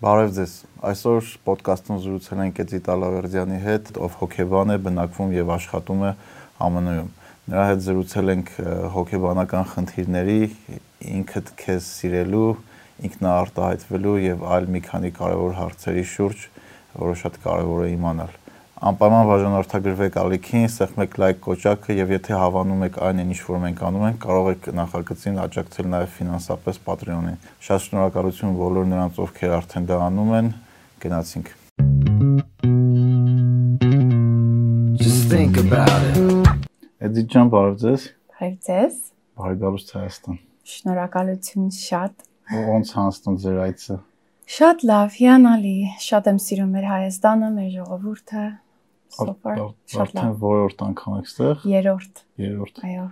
Բարև ձեզ։ Այսօր ոդկասթում զրուցել ենք Էդի Տալավերդյանի հետ, ով հոկեբան է, բնակվում եւ աշխատում է ԱՄՆ-ում։ Նրա հետ զրուցել ենք հոկեբանական խնդիրների, ինքդ քեզ սիրելու, ինքնաարտահայտվելու եւ այլ մի քանի կարեւոր հարցերի շուրջ, որը շատ կարեւոր է իմանալ անպայման բաժանորդագրվեք ալիքին, սեղմեք լայք կոճակը եւ եթե հավանում եք այն ինչ որ մենք անում ենք, կարող եք նախագծին աջակցել նաեւ ֆինանսապես Patreon-ին։ Շատ շնորհակալություն բոլոր նրանց, ովքեր արդեն դա անում են։ Գնացինք։ Just think about it։ Էդի ջան, բարև ձեզ։ Բարև ձեզ։ Բարի գալուց Հայաստան։ Շնորհակալություն շատ։ Ոնց հանցնում ձեր այցը։ Շատ լավ, հիանալի։ Շատ եմ սիրում մեր Հայաստանը, մեր ժողովուրդը, Super, շատ լավ։ Որորդ անգամ եք ստեղ։ Երրորդ։ Երրորդ։ Այո։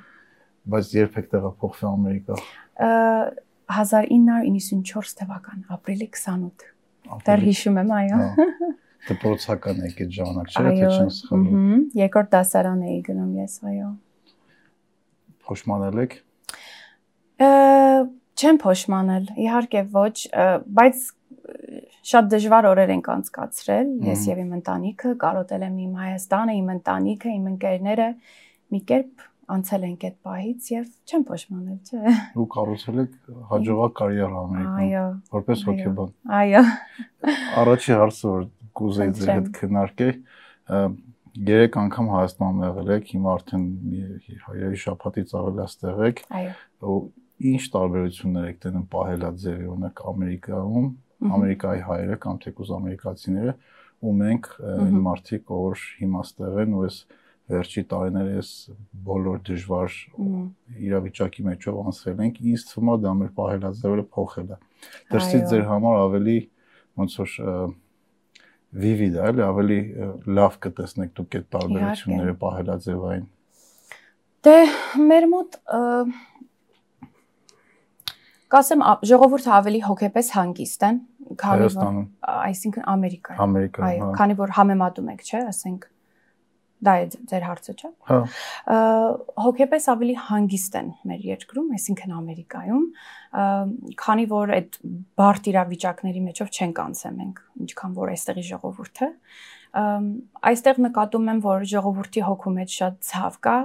Բայց երբ եք տեղափոխվել Ամերիկա։ 1994 թվական ապրիլի 28։ Դեռ հիշում եմ, այո։ Դպրոցական եք այդ ժամանակ, չէ՞, թե չեմ սխալվում։ Այո։ Երկրորդ դասարան էի գնում ես, այո։ Փոշմանել եք։ Չեմ փոշմանել, իհարկե ոչ, բայց շատ դժվար օրեր ենք անցկացրել ես եւ իմ ընտանիքը, կարոտել եմ իմ Հայաստանը, իմ ընտանիքը, իմ ընկերները, մի կերպ անցել ենք այդ պահից եւ չեմ փոշմանել, չէ։ Ու կառուցել եք հաջողակ կարիերա Ամերիկայում։ Այո։ Որպես հոկեբան։ Այո։ Առաջի հարցը որ կուզեի ձեր հետ քննարկել, երեք անգամ Հայաստանում եղել եք, հիմա արդեն երևի շաբաթից ավել աստեղ եք։ Այո։ Ու ինչ տարբերություններ եք տենում պահելա ձեր օրինակ Ամերիկայում Ամերիկայի հայերը կամ թեկուզ ամերիկացիները ու մենք այն մարդիկ, որ հիմա ստեղ են ու ես վերջի տարիները ես բոլոր դժվար իրավիճակի մեջով անցել ենք, ինձ թվում է դա մեր պահելաձևը փոխել է։ Դրսից ձեր համար ավելի ոնց որ վիվիդ է, էլի ավելի լավ կտեսնեք դուք այդ տարբերությունները պահելաձևային։ Դե մեր մոտ Կասեմ ժողովուրդը ավելի հոգեպես հանգիստ են, քանի որ այսինքն Ամերիկայում։ Ամերիկայում, այո, քանի որ համեմատում եք, չէ, ասենք դա է ձեր հարցը, չէ։ Հա։ Հոգեպես ավելի հանգիստ են մեր երկրում, այսինքն Ամերիկայում, քանի որ այդ բարդ իրավիճակների մեջով չենք անցել մենք, ինչքան որ այստեղի ժողովուրդը։ Այստեղ նկատում եմ, որ ժողովրդի հոգու մեջ շատ ցավ կա,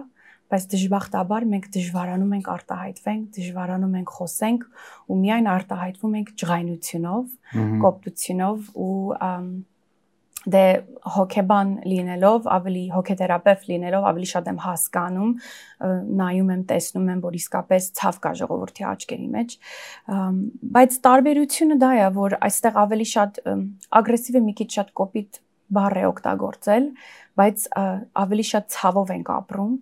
բայց դժբախտաբար մենք դժվարանում ենք արտահայտվենք, դժվարանում ենք խոսենք ու միայն արտահայտվում ենք ջղայնությունով, կոպտությունով ու դե հոկեբան լինելով, ավելի հոկեթերապևտ լինելով, ավելի շատ եմ հասկանում, նայում եմ, տեսնում եմ, որ իսկապես ցավ կա ժողովրդի աչքերի մեջ։ Բայց տարբերությունը դա է, որ այստեղ ավելի շատ ագրեսիվը մի քիչ շատ կոպիտ բառ է օգտագործել, բայց ավելի շատ ցավով ենք ապրում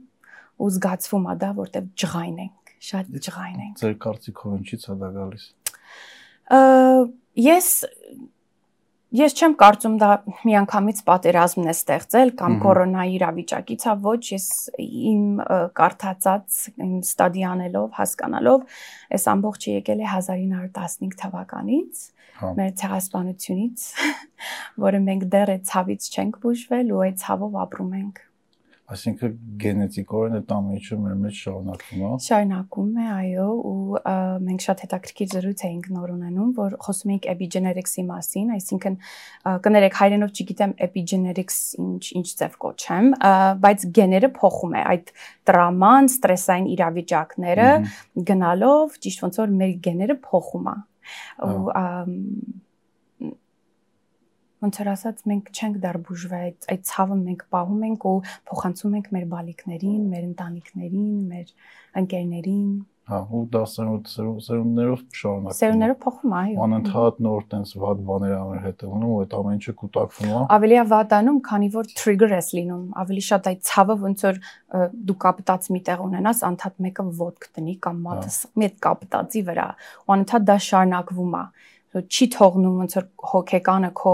ու զգացվում է դա, որտեվ ջղայն ենք, շատ ջղայն ենք։ Ձեր կարծիքով ինչի՞ց է դա գալիս։ Ես ես չեմ կարծում դա միանգամից պատերազմն է ստեղծել կամ կորոնայի իրավիճակից, հա ոչ, ես իմ կարդացած, իմ ստադի անելով, հասկանալով, այս ամբողջը եկել է 1915 թվականից, հա։ մեր ցեղասպանությունից, որը մենք դեռ այդ ցավից չենք բուժվել ու այդ ցավով ապրում ենք Այսինքն գենետիկորեն այդ ամենը մեր մեջ շարունակվում է։ Շարունակում է, այո, ու մենք շատ հետաքրքիր զրույց էինք նոր ունենում, որ խոսում էինք epigenetics-ի մասին, այսինքն կներեք հայրենով չգիտեմ epigenetics ինչ ինչ ձև կոչեմ, բայց գեները փոխում է այդ տրաման, ստրեսային իրավիճակները գնալով, ճիշտ ոնց որ մեր գեները փոխում է։ Ու ոնց որ ասած մենք չենք դեռ բուժվել այդ այդ ցավը մենք պահում ենք ու փոխանցում ենք մեր բալիկներին, մեր ընտանիքներին, մեր ընկերներին։ Հա, ու դա սերունդներով շարունակվում։ Սերունդներով փոխում, այո։ Անընդհատ նոր տենց վատ բաներ ամեր հետևում ու այդ ամեն ինչը կուտակվում է։ Ավելի է վատանում, քանի որ trigger ես լինում, ավելի շատ այդ ցավը ոնց որ դու կապտած մի տեղ ունենաս, անդադ մեկը ոդկ տնի կամ մատը մի այդ կապտածի վրա, ու անընդհատ դա շարունակվում է չի թողնում ոնց որ հոգեկանը քո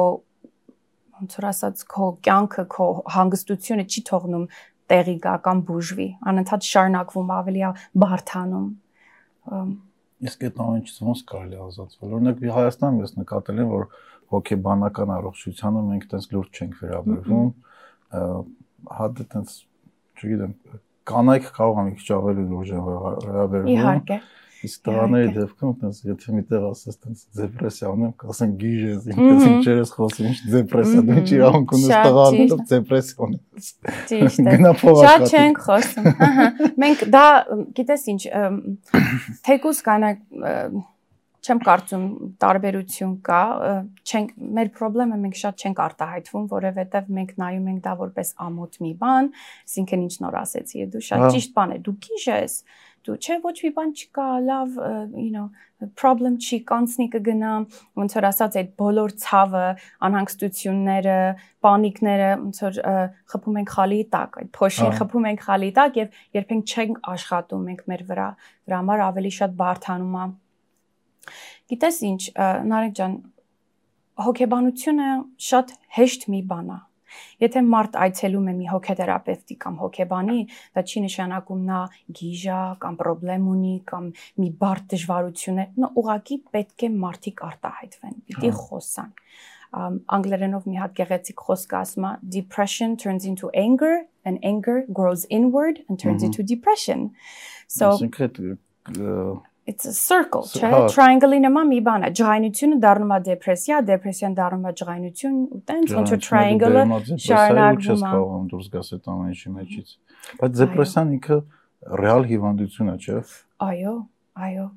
ոնց որ ասած քո կյանքը, քո հանգստությունը չի թողնում տեղի գա կամ բուժվի, անընդհատ շարունակվում ավելի բարթանում։ Իսկ այդ ամենից ոնց կարելի ազատվել։ Օրինակ Հայաստանում ես նկատել եմ, որ հոգեբանական առողջությանը մենք տես լուրջ չենք վերաբերվում։ Հա դա տես չգիտեմ, կանայք կարող են մի քիչ ավելի լուրջ վերաբերվում։ Իհարկե։ Իսկ տղաների դեպքում այտենց եթե միտեղ ասես այտենց դեպրեսիա ունեմ, կասեն գիժ ես, ինքս ինչեր ես խոսում, ինչ դեպրեսիա, դու ինչ իրավունք ունես տղաներով դեպրեսիա ունես։ Ճիշտ է։ Գնա փող Շատ չենք խոսում։ Ահա։ Մենք դա գիտես ինչ, թեկուս կանակ չեմ կարծում տարբերություն կա, չենք մեր խնդրեմը մենք շատ չենք արտահայտվում, որովհետև մենք նայում ենք դա որպես ամոթ մի բան, այսինքն ինչ նոր ասեցի, դու շատ ճիշտ բան է, դու գիժ ես, դու չէ ոչ մի բան չկա, լավ, you know, problem չի, կանցնի կգնա, ոնց որ ասած այդ բոլոր ցավը, անհանգստությունները, պանիկները, ոնց որ խփում ենք խալի տակ, այդ փոշին խփում ենք խալի տակ եւ երբեք չենք աշխատում մենք մեր վրա, դրա համար ավելի շատ բարթանում է Գիտես ինչ, Նարեկ ջան, հոգեբանությունը շատ հեշտ մի բան է։ Եթե մարդ այցելում է մի հոգեթերապևտի կամ հոգեբանի, դա չի նշանակում նա գիժա կամ խնդրեմ ունի կամ մի բարդ դժվարություն է, նա ուղակի պետք է մարդիկ արտահայտվեն, պիտի հա։ խոսան անգլերենով մի հատ գեղեցիկ խոսք ասում է depression turns into anger and anger grows inward and turns into depression so Այսինքն it's a circle, չէ՞։ Triangle-ի նման մի բան է։ Ջղայնությունը դառնում է դեպրեսիա, դեպրեսիան դառնում է ջղայնություն, ու տենց ոնց որ triangle-ը շարունակվում է։ Կարող դուրս գաս այդ ամեն ինչի մեջից։ Բայց դեպրեսիան ինքը ռեալ հիվանդություն է, չէ՞։ Այո, այո։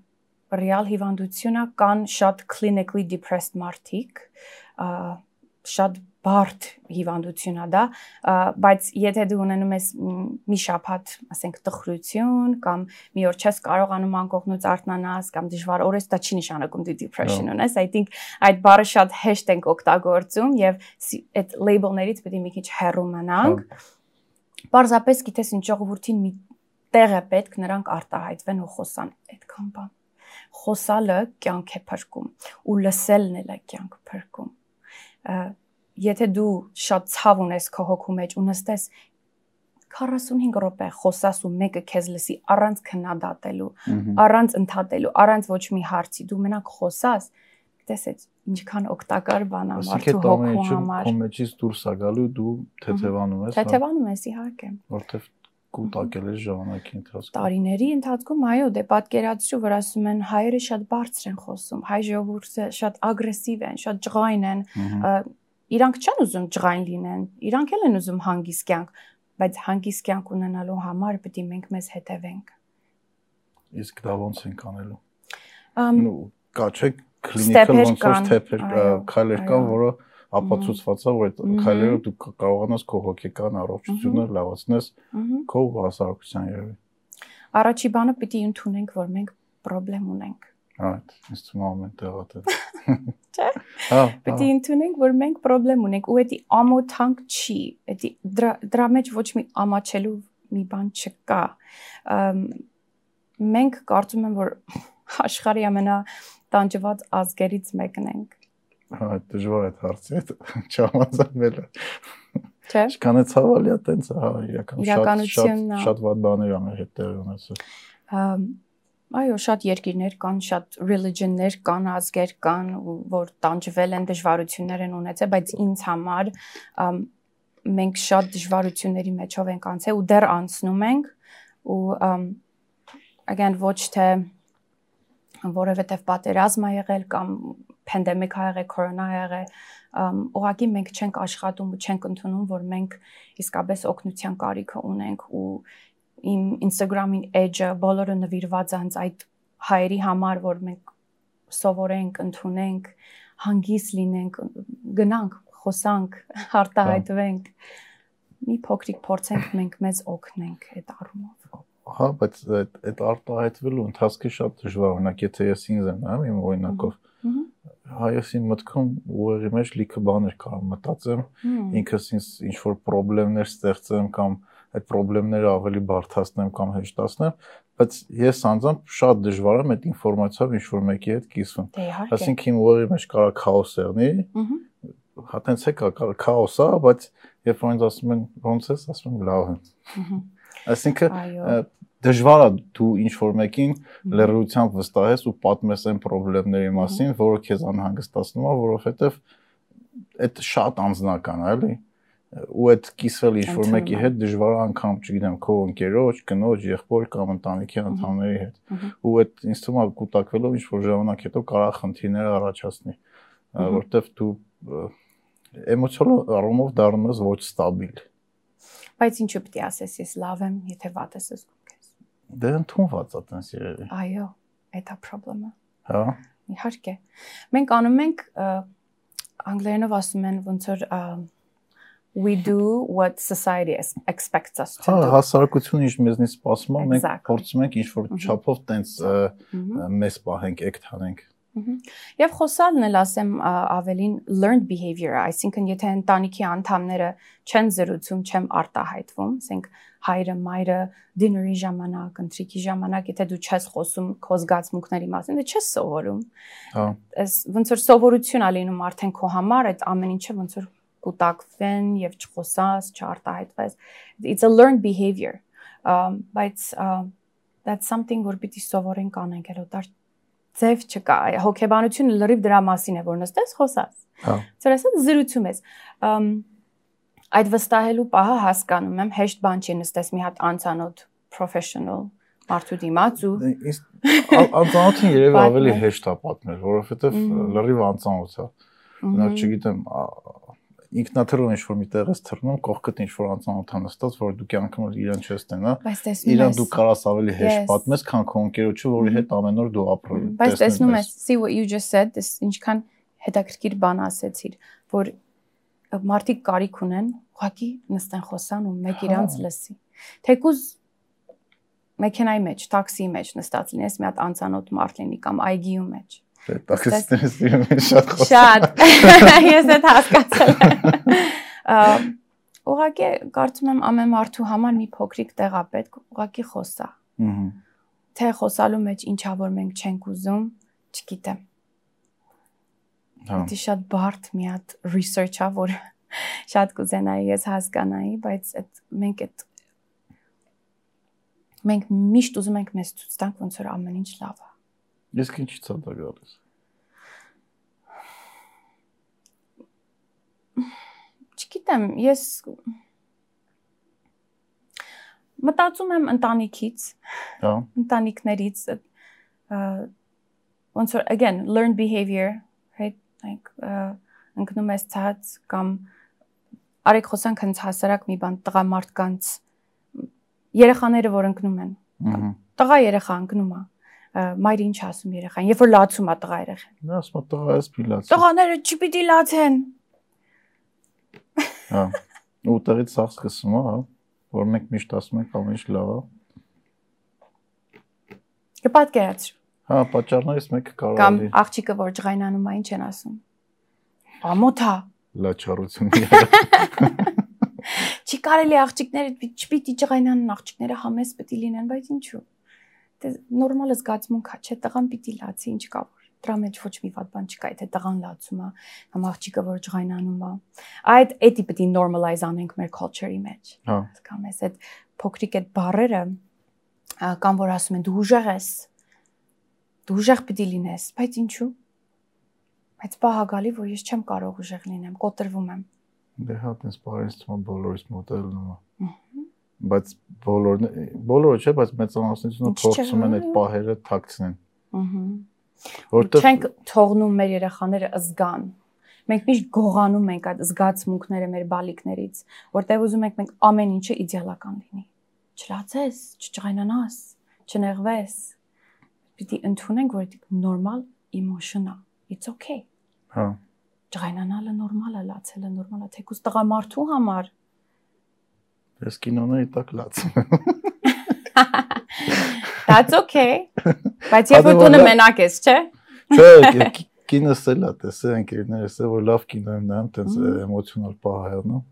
Ռեալ հիվանդություն է, կան շատ clinically depressed մարդիկ, շատ բարդ հիվանդություն է դա, բայց եթե դու ունենում ես մի շաբաթ, ասենք, տխրություն կամ մի օր չես կարողանում անկողնուց արթնանաս կամ դժվար օր ես, դա չի նշանակում դու depression ունես։ I think այդ բառը շատ հեշտ ենք օգտագործում եւ այդ label-ներից պետք է մի քիչ հեռու մնանք։ Պարզապես գիտես ինչ ժողովրդին մի տեղ է պետք նրանք արտահայտվեն ու խոսան այդքան բան խոսալը կյանք է փրկում ու լսելն էլ է կյանք փրկում եթե դու շատ ցավ ունես քո հոգու մեջ ու նստես 45 րոպե խոսաս ու մեկը քեզ լսի առանց քննադատելու, առանց ընդհատելու, առանց ոչ մի հարցի, դու մենակ խոսաս, տեսեց ինչքան օգտակար բան է մարդու հոգու համար։ Քո մեջից դուրս է գալու դու թեթևանում ես։ Թեթևանում ես իհարկե։ Որտեվ կուտակել ես ժամանակի ընթացքում։ Տարիների ընթացքում այո, դե պատկերացրու, որ ասում են հայերը շատ բարձր են խոսում, հայ ժողովուրդը շատ ագրեսիվ են, շատ ջղայն են, Իրանք չեն ուզում ջղայն լինեն, իրանք էլ են ուզում հանգիստ կյանք, բայց հանգիստ կյանք ունենալու համար պետք է մենք մեզ հետևենք։ Իսկ դա ո՞նց ենք անելու։ Նու կա չէ կլինիկալ ոնց որ ստեփեր քայլեր կան, որը ապացուցված է, որ այդ քայլերը դու կարողանաս քո հոգեկան առողջությունը լավացնես քո հասարակության երևի։ Առաջի բանը պիտի ընդունենք, որ մենք խնդրեմ ունենք Հա, ինձ թվում է ամեն տեղը դա։ Չէ՞։ Հա։ Պետք է ընդունենք, որ մենք խնդրեմ ունենք ու դա ամոթանք չի։ Դա դրա մեջ ոչ մի ամաչելու մի բան չկա։ Մենք կարծում եմ, որ աշխարհի ամենա տանջված ազգերից մեկն ենք։ Հա, դժվար է հարցը, չհամաձայնվելը։ Չէ։ Ինչքան է ցավալի է տենց, հա, իրական շատ շատ շատ վատ բաներ ա մեր հետ տեղի ունեցել։ Հա Այո, շատ երկիրներ կան, շատ religion-ներ կան, ազգեր կան, որ տանջվել են, դժվարություններ են ունեցել, բայց ինձ համար մենք շատ դժվարությունների մեջով ենք անցել ու դեռ անցնում ենք ու again ոչ թե որովհետև պատերազմ ա եղել կամ pandemic ա եղել, կորոնա ա եղել, ուղղակի մենք չենք աշխատում ու չենք ընդունում, որ մենք իսկապես օգնության կարիքը ունենք ու իմ Instagram-ին edge-ը բոլորը նվիրված հենց այդ հայերի համար, որ մենք սովորենք, ընդունենք, հանգիստ լինենք, գնանք, խոսանք, արտահայտվենք։ Մի փոքրիկ փորձենք մենք մեզ օգնենք այդ առումով։ Հա, բայց այդ այդ արտահայտվելու ընթացքը շատ դժվար, օրինակ եթե ես ինձ եմ նայում իմ օրինակով, հայոսի մտքում ուղեղի մեջ լիքը բաներ կարող մտածեմ, ինքս ինձ ինչ որ խնդիրներ ստեղծեմ կամ այդ խնդիրները ավելի բարթացնեմ կամ հեշտացնեմ, բայց ես անձամբ շատ դժվար եմ այդ ինֆորմացիայով ինչ որ մեկի հետ կիսվում։ դե, Այսինքն իմ ուղղի մեջ կարա քաոս եղնի։ Հա տենց է կա քաոս է, բայց երբ ինձ ասում են ոնց ես, ասում եմ լավ եմ։ Այսինքն դժվար է դու ինչ որ մեկին լրիվությամբ վստահես ու պատմես այն խնդիրների մասին, որը քեզ անհանգստացնում է, որովհետև այդ շատ անձնական է, էլի ու այդ կիսվել ինչ որ մեկի հետ դժվար անգամ, չգիտեմ, քո ընկերոջ, կնոջ, եղբոր կամ ընտանիքի անդամների հետ։ Ու այդ ինձ թվում է կուտակվելով ինչ որ ժամանակ հետո կարող խնդիրներ առաջացնի, որովհետև դու էմոցիոնալ առումով դառնում ես ոչ ստաբիլ։ Բայց ինչու պետք է ասես, ես լավ եմ, եթե վատ ես զգում ես։ Դե ընդունված է տենց երևի։ Այո, այդ է խնդրումը։ Հա։ Իհարկե։ Մենք անում ենք անգլերենով ասում են ոնց որ we do what society expects us to հա, do։ Հա, հասարակությունը ինչ մեզնից սպասում է, մենք փորձում ենք ինչ որ չափով տենց մեզ պահենք, էկտ հանենք։ Եվ խոսալն էլ ասեմ ավելին learned behavior, այսինքն եթե ընտանիքի անդամները չեն զրուցում, չեմ արտահայտվում, ասենք հայրը, մայրը dinner-ի ժամանակ, ընթրիքի ժամանակ, եթե դու չես խոսում քո զգացմունքների մասին, դու չես սովորում։ Հա։ Այս ոնց որ սովորություն ա լինում արդեն քո համար, այդ ամեն ինչը ոնց որ կուտակվեն եւ չխոսած, չարտահայտվես։ It's a learned behavior. Um բայց uh, that's something որ պիտի սովորենք անենք, հələ դար ձև չկա։ Հոգեբանությունը լրիվ դրա մասին է, որ նստես խոսած։ Հա։ Ձեր ասած զրուցում ես։ Um այդ վստահելու պահը հասկանում եմ, հեշտ բան չի նստես մի հատ անցանոթ professional մարդու դիմաց ու անծանոթին երևի ավելի հեշտ է պատմել, որովհետև լրիվ անծանոթ է։ Նա չգիտեմ, ինքնաթռով ինչ որ միտեղ ես թռնում, կողքդ ինչ որ անծանոթ նստած, որ դու կյանքում իրան չես տենա։ Իրան դու կարաս ավելի հեշտ պատմես, քան քո ընկերոջը, որի հետ ամեն օր դու ապրում ես։ Բայց տեսնում ես, see what you just said, this ինչքան հետաքրքիր բան ասեցիր, որ մարդիկ կարիք ունեն, ուղղակի նստեն խոսան ու մեկ իրանց հա։ լսի։ Թեկուզ մեքենայի մեջ, տաքսիի մեջ նստած լինես, մի հատ անծանոթ մարդ լինի կամ այգիու մեջ տաքսիստները սիրում են շատ խոսալ։ Շատ։ Ես այդ հասկացել եմ։ Ուղղակի կարծում եմ ամեն մարդու համար մի փոքրիկ տեղ է պետք, ուղղակի խոսա։ Ահա։ Թե խոսալու մեջ ինչա որ մենք չենք ուզում, չգիտեմ։ Հա։ Դա շատ բարդ մի հատ research-ա, որ շատ կուզենայի ես հասկանայի, բայց այդ մենք այդ մենք միշտ ուզում ենք մեզ ցույց տանք ոնց որ ամեն ինչ լավ է Ես քիչից է դա գալիս։ Չգիտեմ, ես մտածում եմ ընտանիքից, Հա։ ընտանիքներից ոնց որ again learn behavior, right? Like ընկնում ես ցած կամ արեք խոսանք հենց հասարակ մի բան տղամարդկանց երեխաները որ ընկնում են։ Տղա երեխա ընկնում է մայրը ինչ ասում երեխան, երբ որ լացում է տղա երեխան։ Նա ասում է տղա էս պիլաց։ Տղաները չպիտի լացեն։ Հա։ Ու տեղից սաղ սկսում է, հա, որ մենք միշտ ասում ենք ամեն ինչ լավ է։ Կպատկերացրու։ Հա, պատճառներից մեկը կարող է Կամ աղջիկը որ ջղայնանում է, ինչ են ասում։ Ամոթա։ լաչառությունը։ Չի կարելի աղջիկները չպիտի ջղայնանան, աղջիկները համես պետք է լինեն, բայց ինչու՞ դե նորմալ զգացմունք է, չէ, տղան պիտի լացի, ինչ կա որ դրա մեջ ոչ մի վատ բան չկա, եթե տղան լացում է, կամ աղջիկը որ ջղայնանում է։ Այդ էդի պիտի normalize անենք մեր culture-ի մեջ։ Հա։ Կամ էս այդ փոքրիկ այդ բարերը կամ որ ասում են դու ուժեղ ես։ Դու ուժեղ պիտի լինես, բայց ինչու։ Բայց բահա գալի, որ ես չեմ կարող ուժեղ լինեմ, կոտրվում եմ։ Դե հա, տես բարես թվում բոլորից մոդելնում է։ Բայց բոլորն բոլորը չէ, բայց մեծամասնությունը փորձում են այդ պահերը թաքցնեն։ Ահա Որտեղ չենք թողնում մեր երեխաները զգան։ Մենք միշտ գողանում ենք այդ զգացմունքները մեր բալիկներից, որտեղ ուզում ենք մենք ամեն ինչը իդեալական լինի։ Չլացես, չճղայնանաս, չնեղվես։ Պիտի ընդունենք, որ դա նորմալ emotion է։ It's okay։ Հա։ Ճղայնանալը նորմալ է, լացելը նորմալ է, թեկուզ տղամարդու համար։ Ես կինոների տակ լացում That's okay։ Բայց երբ որ դու մենակ ես, չէ՞։ Չէ, կինոս էլ է, տեսե ընկերներս է, որ լավ կինո եմ նայում, տենց էմոցիոնալ պահայանում։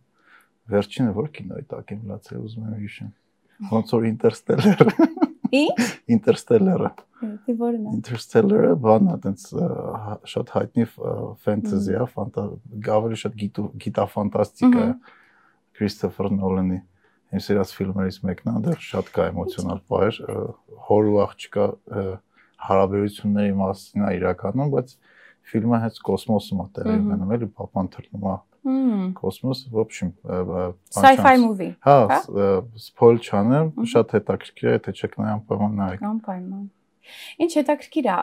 Վերջինը որ կինոյի տակ եմ լացել, ուզում եմ հիշեմ։ Ոնց որ Interstellar։ Ինչ։ Interstellar-ը։ Դի որն է։ Interstellar-ը բանա, տենց շատ հայտնի ֆենտեզի է, ֆանտա, ավելի շատ գիտաֆանտաստիկա է Քրիստոֆեր Նոլանի իմ սիրած ֆիլմերից մեկն է, դեռ շատ կա էմոցիոնալ պահեր, հոր ու աղջկա հարաբերությունների մասին է իրականում, բայց ֆիլմը հենց կոսմոսում է տեղի ունենում, էլի papan թռնում է Կոսմոս, в общем, sci-fi movie։ Հա, սփոյլ չանեմ, շատ հետաքրքիր է, թե չեք նայ անպայման նայեք։ Անպայման։ Ինչ հետաքրքիր է,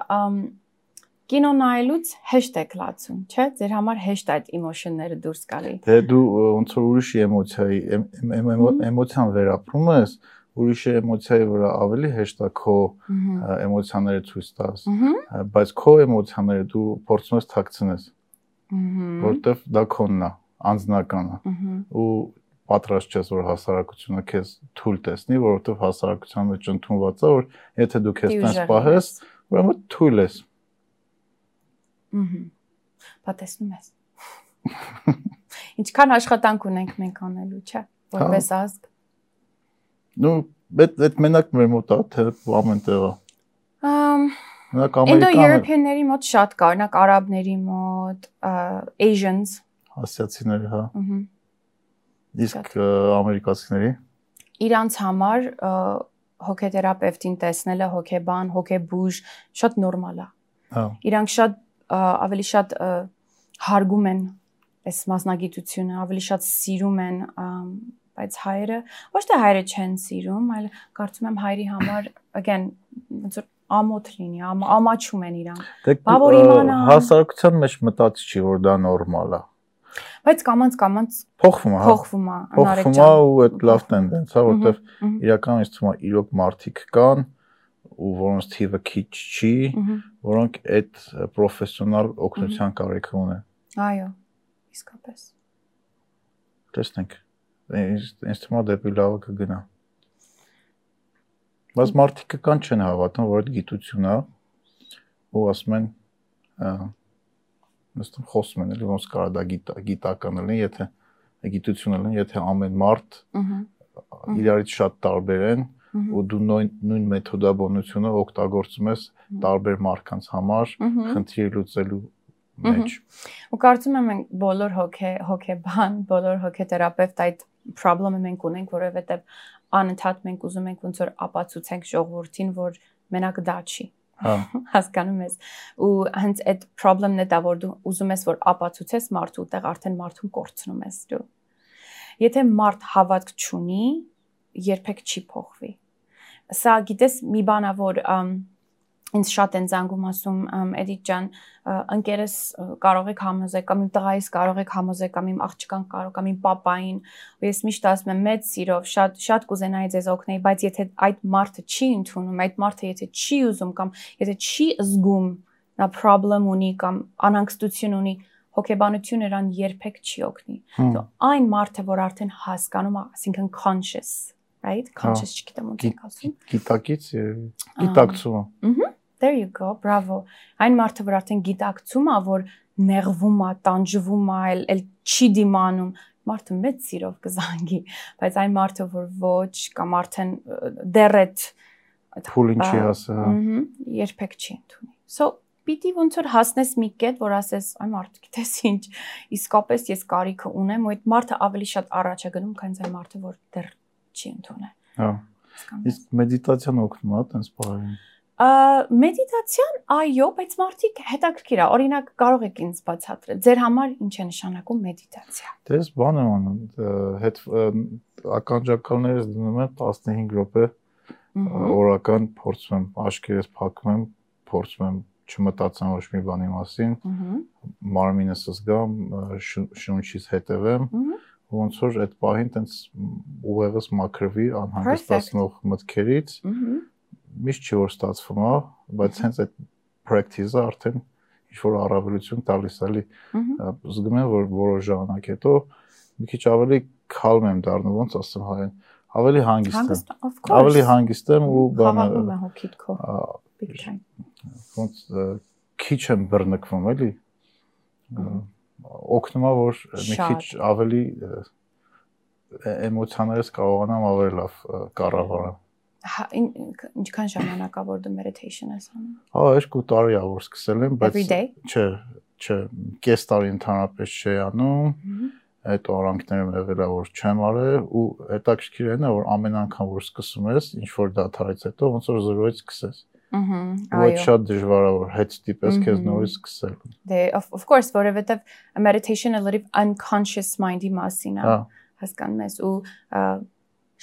կինո նայելուց հեշտ եք լացում, չէ՞։ Ձեր համար հեշտ է այդ էմոցիոնները դուրս գալի։ Դե դու ոնց որ ուրիշի էմոցիայի էմոցիան վերապրում ես, ուրիշի էմոցիայի վրա ավելի հեշտ է քո էմոցիաները ցույց տաս, բայց քո էմոցիաները դու փորձում ես թաքցնես որտեվ դա քոնն է, անձնական է։ Ու պատրաստ չես որ հասարակությունը քեզ թույլ տեսնի, որովհետև հասարակության մեջ ընդունված է որ եթե դու քեզ տես պահես, ուրեմն թույլ ես։ Ահա։ Պատեսնում ես։ Ինչքան աշխատանք ունենք մենք անելու, չէ՞, որպես հա։ ազգ։ Ну, այդ այդ մենակ մեր մոտ է, թե ամեն տեղը։ Ամ Օրինակ Ամերիկան Indo-European-ների մոտ շատ կա, օրինակ արաբների մոտ, Asians, ասիացիների, հա։ Ահա։ Իսկ ամերիկացիների իրանց համար հոգեթերապևտին տեսնելը, հոգեբան, հոգեբուժ շատ նորմալ է։ Հա։ Իրանք շատ ավելի շատ հարգում են այս մասնագիտությունը, ավելի շատ սիրում են, բայց հայերը ոչ թե հայերը չեն սիրում, այլ կարծում եմ հայրի համար again ոնց որ ամոթ լինի, ամ, ամաչում են իրանք։ դե Բա որ իմանա հասարակության մեջ մտածի չի որ դա նորմալ է։ Բայց կամանց կամանց փոխվում է, հա։ Փոխվում է, անարեջան։ Փոխվում է ու այդ լավ տենդենս է, որովհետև իրականում ինձ թվում է իրոք մարդիկ կան ու որոնց թիվը քիչ չի, որոնք այդ պրոֆեսիոնալ օգնության կարիք ունեն։ Այո, իսկապես։ Տեսնենք։ թվում է դեպի լավը կգնա։ Բայց մարդիկ կան չեն հավատում, որ այդ գիտություն է ու ասում են նստում խոսում են, ոնց կարա դա գիտական լինի, եթե գիտությունը լինի, եթե ամեն մարդ իրարից շատ տարբեր են ու դու նույն նույն մեթոդաբանությունը օգտագործում ես տարբեր մարդկանց համար խնդիր լուծելու մեջ։ Ու կարծում եմ մենք բոլոր հոգե հոգեբան, բոլոր հոգեթերապևտ այդ problem-ը մենք ունենք, որովհետև անընդհատ մենք ուզում ենք ոնց որ ապացուցենք ժողովրդին, որ մենակ դա չի։ Հա հասկանում ես ու հենց այդ problem-ն է դա որ դու ուզում ես որ ապացուցես մարդու տեղ արդեն մարդուն կորցնում ես դու եթե մարդ հավատք չունի երբեք չի փոխվի սա գիտես մի բանա որ ինձ շատ են զանգում ասում Էդիկ ջան ընկերս կարող եք համոզել կամ իմ տղայիս կարող եք համոզել կամ իմ աղջկան կարող կամ իմ papayin ու ես միշտ ասում եմ մեծ սիրով շատ շատ կուզենայի ձեզ օգնել բայց եթե այդ մարդը չի ընդունում այդ մարդը եթե չի ուզում կամ եթե չի զգում նա problem ունի կամ անհանգստություն ունի հոգեբանությունը նրան երբեք չի օգնի այն մարդը որ արդեն հասկանում է ասինքն conscious right? Conscious չգիտեմ ոնց է ասում գիտակից գիտակցում ըհը There you go, bravo։ Այն մարդը, որ արդեն գիտակցում է, որ նեղվում է, տանջվում է, այլ այլ չի դիմանում, մարդը մեծ սիրով կզանգի, բայց այն մարդը, որ ոչ կամ արդեն դեռ այդ փուլին չի հասա, ըհը, երբեք չի ընդունի։ So պիտի ոնց որ հասնես մի կետ, որ ասես, այ մարդ, գիտես ինչ, իսկապես ես կարիքը ունեմ, ու այդ մարդը ավելի շատ առաջ է գնում, քան այն մարդը, որ դեռ չի ընդունել։ Հա։ Իսկ մեդիտացիան օգնում է այդպես բառերին մեդիտացիան այո, բայց մարդիկ հետաքրքիր է։ Օրինակ կարող եք ինձ բացատրել։ Ձեր համար ինչ է նշանակում մեդիտացիա։ Դες բան եմ անում, հետ ականջակալներս դնում եմ 15 րոպե օրական փորձում եմ աշկերես փակում եմ, փորձում եմ չմտածեմ ոչ մի բանի մասին։ Մարմինս զգամ, շունչից հետևեմ ոնց որ այդ պահին տենց ուղեղս մաքրվի անհանգստացնող մտքերից միշտ չի որ ստացվում, հա, բայց հենց այդ practice-ը արդեն ինչ որ առավելություն տալիս էլի զգում եմ որ որոշ ժամանակ հետո մի քիչ ավելի calm եմ դառնում ոնց ասեմ հայեն ավելի հանգիստ եմ ավելի հանգիստ եմ ու բանը խաղում է հոգիդ քո big time ոնց քիչ եմ բռնկվում էլի օգնում է որ մի քիչ ավելի էմոցիաներս կարողանամ ավելի լավ կառավարեմ Հա, ինչքան ժամանակավոր դու meditation ես անում։ Հա, երկու տարի ա որ սկսել եմ, բայց չէ, չէ, կես տարի ընդհանրապես չի անում։ Այդ օրանքներում եղել է որ չեմ արել ու հետաքրքիր է նա որ ամեն անգամ որ սկսում ես ինչ որ դաթարից հետո ոնց որ զրոյից սկսես։ Ահա, Ու այդ շատ դժվար է որ հետ ստիպես քեզ նորից սկսել։ Դե of, course, որովհետև meditation-ը լրիվ unconscious mind-ի մասին է, Հա, հասկանում ես, ու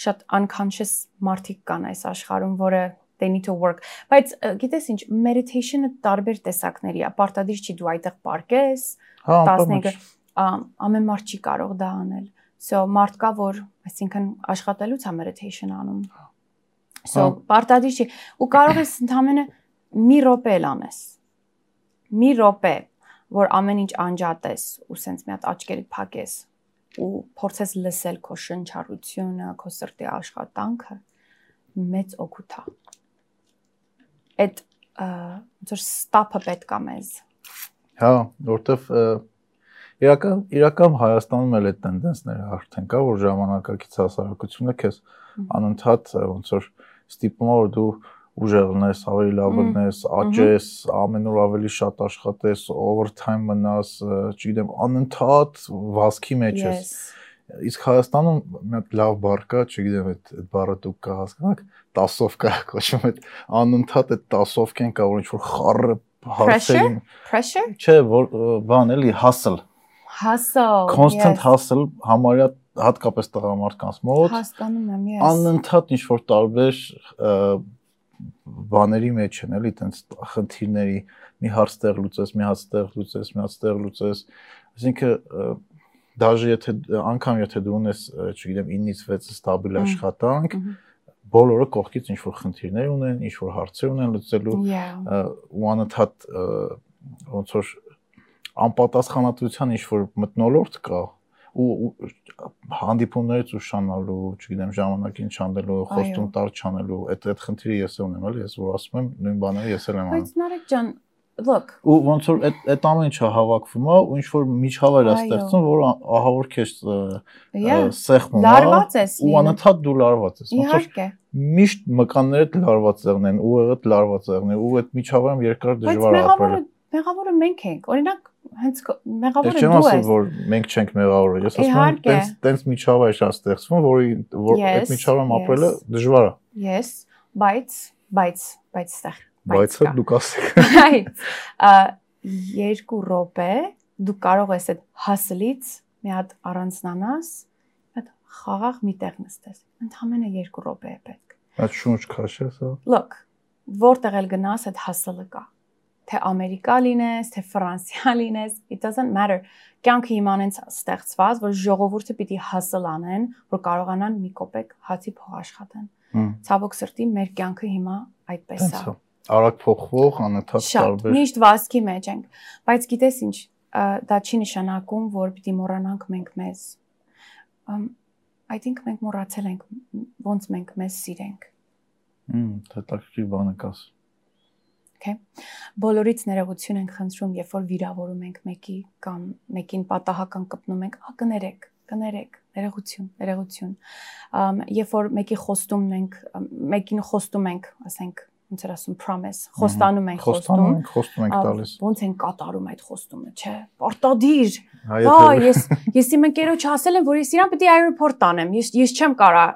շատ unconscious մարդիկ կան այս աշխարհում, որը they need to work։ Բայց գիտես ինչ, meditation-ը տարբեր տեսակների է։ Պարտադիր չի դու այդտեղ պարկես, հա, 15 անպայման։ ա, ամեն մարդ չի կարող դա անել։ So մարդ կա, որ այսինքն աշխատելուց է meditation անում։ So պարտադիր չի ու կարող ես ընդամենը մի րոպե էլ անես։ Մի րոպե, որ ամեն ինչ անջատես ու սենց մի հատ աչքերդ փակես ու փորձես լսել քո շնչառությունը, քո սրտի աշխատանքը մեծ օգուտ է։ Այդ ոնց որ ստապը պետք է մեզ։ Հա, որտեվ իրական իրական Հայաստանում էլ այդ տենդենսները արդեն կա, որ ժամանակակից հասարակությունը քեզ անընդհատ ոնց որ ստիպում է որ դու ուժեղ լինես, ավելի լավ Մհմ, լինես, աճես, ամեն օր ավելի շատ աշխատես, overtime մնաս, չգիտեմ, անընդհատ վազքի մեջ ես։ Իսկ Հայաստանում մի հատ լավ բառ կա, չգիտեմ, այդ այդ բառը դուք կա հասկանաք, տասովկա կոչվում այդ անընդհատ այդ տասովկեն կա, որ ինչ որ խառը հարցերին, Pressure? չէ, որ բան էլի hustle, Hustle։ constant hustle համարյա հատկապես տղամարդկանց մոտ Հասկանում եմ, yes։ անընդհատ ինչ որ տարբեր բաների մեջ են, էլի, տենց խնդիրների մի հարց տեղ լուծես, մի հաց տեղ լուծես, մի հաց տեղ լուծես, այսինքն դաժե եթե անգամ եթե դու ունես, չգիտեմ, 9-ից 6 ստաբիլ աշխատանք, բոլորը կողքից ինչ որ խնդիրներ ունեն, ինչ որ հարցեր ունեն լուծելու, ու անընդհատ ոնց որ անպատասխանատվության ինչ որ մտնոլորտ կա ու հանդիպումներից ուշանալու, չգիտեմ, ժամանակին չանելու, խոստում տար չանելու, այդ այդ խնդիրը ես ունեմ, էլի, ես որ ասում եմ, նույն բաները ես էլ եմ անում։ Բայց Նարեկ ջան, look, Ու ոնց որ այդ այդ ամեն ինչը հավաքվում է ու ինչ որ միջավայր է ստեղծում, որ ահա որ քեզ սեղմում է լարված ես ու անընդհատ դու լարված ես։ Իհարկե։ միշտ մկաններդ լարված եղն են, ու եղդ լարված եղն է, ու այդ միջավայրում երկար Բայց դժվար է ապրել։ մեղավորը մեղավորը մենք ենք։ Օրինակ, հենց կ- Ես մեղավորը չեմ դու ասում, ես։ որ մենք չենք մեղավորը։ Ես ասում եմ, տենց տենց միջավայր շատ ստեղծվում, որի որ այդ միջավայրում ապրելը yes. դժվար է։ Yes, բայց բայց բայց ստեղ Բայց կա։ դուք ասեք։ Բայց երկու րոպե դու կարող ես այդ հասլից մի հատ առանձնանաս, այդ խաղաղ մի տեղ նստես։ Ընդհանրապես երկու րոպե է պետք։ Այդ շունչ քաշես, հա։ Look, որտեղ էլ գնաս այդ հասլը կա։ Թե Ամերիկա լինես, թե Ֆրանսիա լինես, it doesn't matter։ Կյանքը իմանենց ստեղծված, որ ժողովուրդը պիտի հասլ անեն, որ կարողանան մի կոպեկ հացի փող աշխատեն։ Ցավոք սրտի մեր կյանքը հիմա այդպես է։ Արագ փոխվող, անընդհատ Շատ տարբեր։ միշտ վազքի մեջ ենք, բայց գիտես ինչ, դա չի նշանակում, որ պիտի մոռանանք մենք մեզ։ I think մենք մոռացել ենք ոնց մենք մեզ սիրենք։ Հմ, հետաքրքիր բան եք ասում։ Բոլորից ներողություն ենք խնդրում, երբ որ վիրավորում ենք մեկի կամ մեկին պատահական կպնում ենք, ա կներեք, կներեք, ներողություն, ներողություն։ երբ որ մեկի խոստումն ենք, մեկին խոստում ենք, ասենք, ոնց էր ասում promise, խոստանում ենք Խոստանում խոստում, ենք, խոստում ենք տալիս։ ոնց են կատարում այդ խոստումը, չէ։ Պարտադիր Հա, ես ես իմ ընկերոջ ասել եմ, որ ես իրան պետք է aeroport տանեմ։ Ես ես չեմ կարա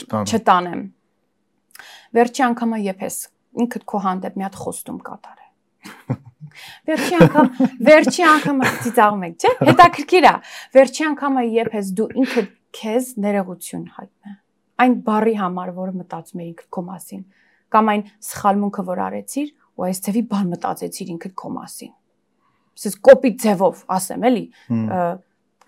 չտան։ չտանեմ։ Վերջի անգամը երբ ես ինքդ քո հանդեպ մի հատ խոստում կատարե։ Վերջի անգամ, վերջի անգամը ծիծաղում եք, չէ՞։ Հետաքրքիր է։ Վերջի անգամը երբ ես դու ինքդ քեզ ներողություն հայտնե։ Այն բարի համար, որը մտածում ինքդ քո մասին, կամ այն սխալմունքը, որ արեցիր, ու այս ձևի բան մտածեցիր ինքդ քո մասին։ Սես կոպիտ ձևով ասեմ, էլի,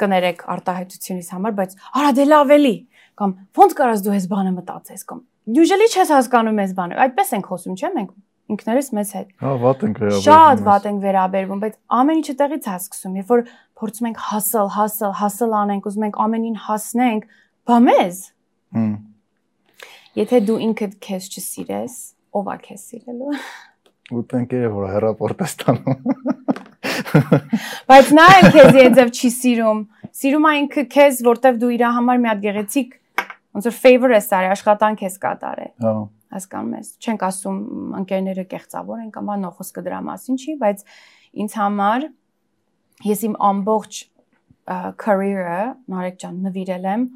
կներեք արտահայտությունից համար, բայց արա դե լավ էլի կամ ո՞նց կարաս դու այս բանը մտածես կամ usually չես հասկանում այս բանը։ Այդպես ենք խոսում, չէ՞ մենք ինքներս մեզ հետ։ Հա, վատ ենք վերաբերվում։ Շատ ես։ վատ ենք վերաբերվում, բայց ամեն ինչը տեղից է սկսում։ Երբ որ փորձում ենք հասել, հասել, հասել անենք, ուզում ենք ամենին հասնենք, բա մեզ։ Հմ, Եթե դու ինքդ քեզ չսիրես, ով է քեզ սիրելու։ ու տենկերը որ հերապորտ է ստանում։ Բայց նա էլ քեզ իձև չի սիրում։ Սիրում է ինքը քեզ, որտեվ դու իր համար մի հատ գեղեցիկ ոնց որ favor ես արի, աշխատանք ես կատարել։ Հա, հասկանում ես չենք ասում ընկերները կեղծավոր են կամ բան խոսքը դրա մասին չի բայց ինձ համար ես իմ ամբողջ career-ը Նարեկ ջան նվիրել եմ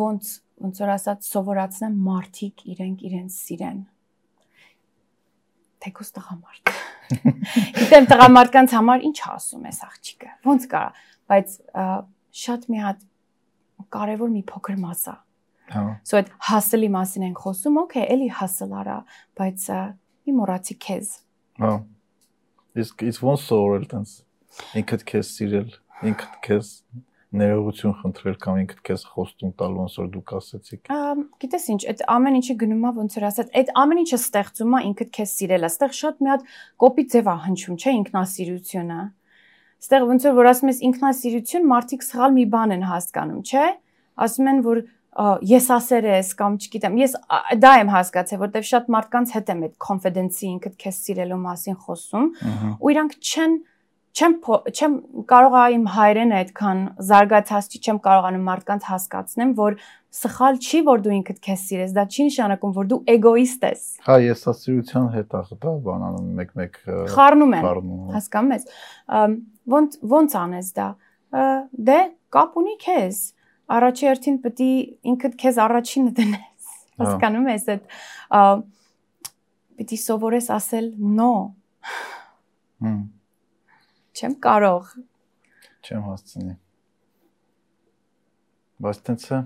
ոնց ոնց որ ասած սովորացնեմ մարդիկ իրենք իրենց սիրեն թեկուս տղամարդ։ Գիտեմ տղամարդկանց համար ինչ ասում ես աղջիկը։ Ոնց կարա, բայց շատ մի հատ կարևոր մի փոքր մաս է։ Հա։ So այդ հասլի մասին ենք խոսում, okay, էլի հասլ արա, բայց մի մոռացի քեզ։ Հա։ Իսկ it's ոնց սովորել տենց ինքդ քեզ սիրել, ինքդ քեզ ներողություն խնդրել կամ ինքդ քեզ խոստում տալ ոնց որ դուք ասացիք։ Գիտես ինչ, այդ ամեն ինչը գնում է ոնց որ ասած, այդ ամեն ինչը ստեղծում է ինքդ քեզ սիրելը։ Այստեղ շատ մի հատ կոպի ձև է հնչում, չէ, ինքնասիրությունը։ Այստեղ ոնց որ որ ասում ես ինքնասիրություն, մարդիկ սխալ մի բան են հասկանում, չէ։ Ասում են որ ես ասեր ես կամ չգիտեմ, ես դա եմ հասկացել, որտեվ շատ մարդկանց հետ եմ այդ confidence-ի ինքդ քեզ սիրելու մասին խոսում, ու իրանք չեն չեմ չեմ կարող իմ հայրենը այդքան զարգացած չի, չեմ կարողանում մարդկանց հասկացնեմ, որ սխալ չի, որ դու ինքդ քեզ սիրես, դա չի նշանակում, որ դու էգոիստ ես։ Հա, եսասիրության հետ ախ դա բանանում մեկ-մեկ խառնում են։ Հասկանում ես։ Ոնց ոնց անես դա։ Դե կապ ունի քեզ։ Առաջի հերթին պետք է ինքդ քեզ առաջինը դնես։ հա։ Հասկանում ես այդ պետք է սովորես ասել no։ Հմ Չեմ կարող։ Չեմ հասցնի։ Բայց տենց է,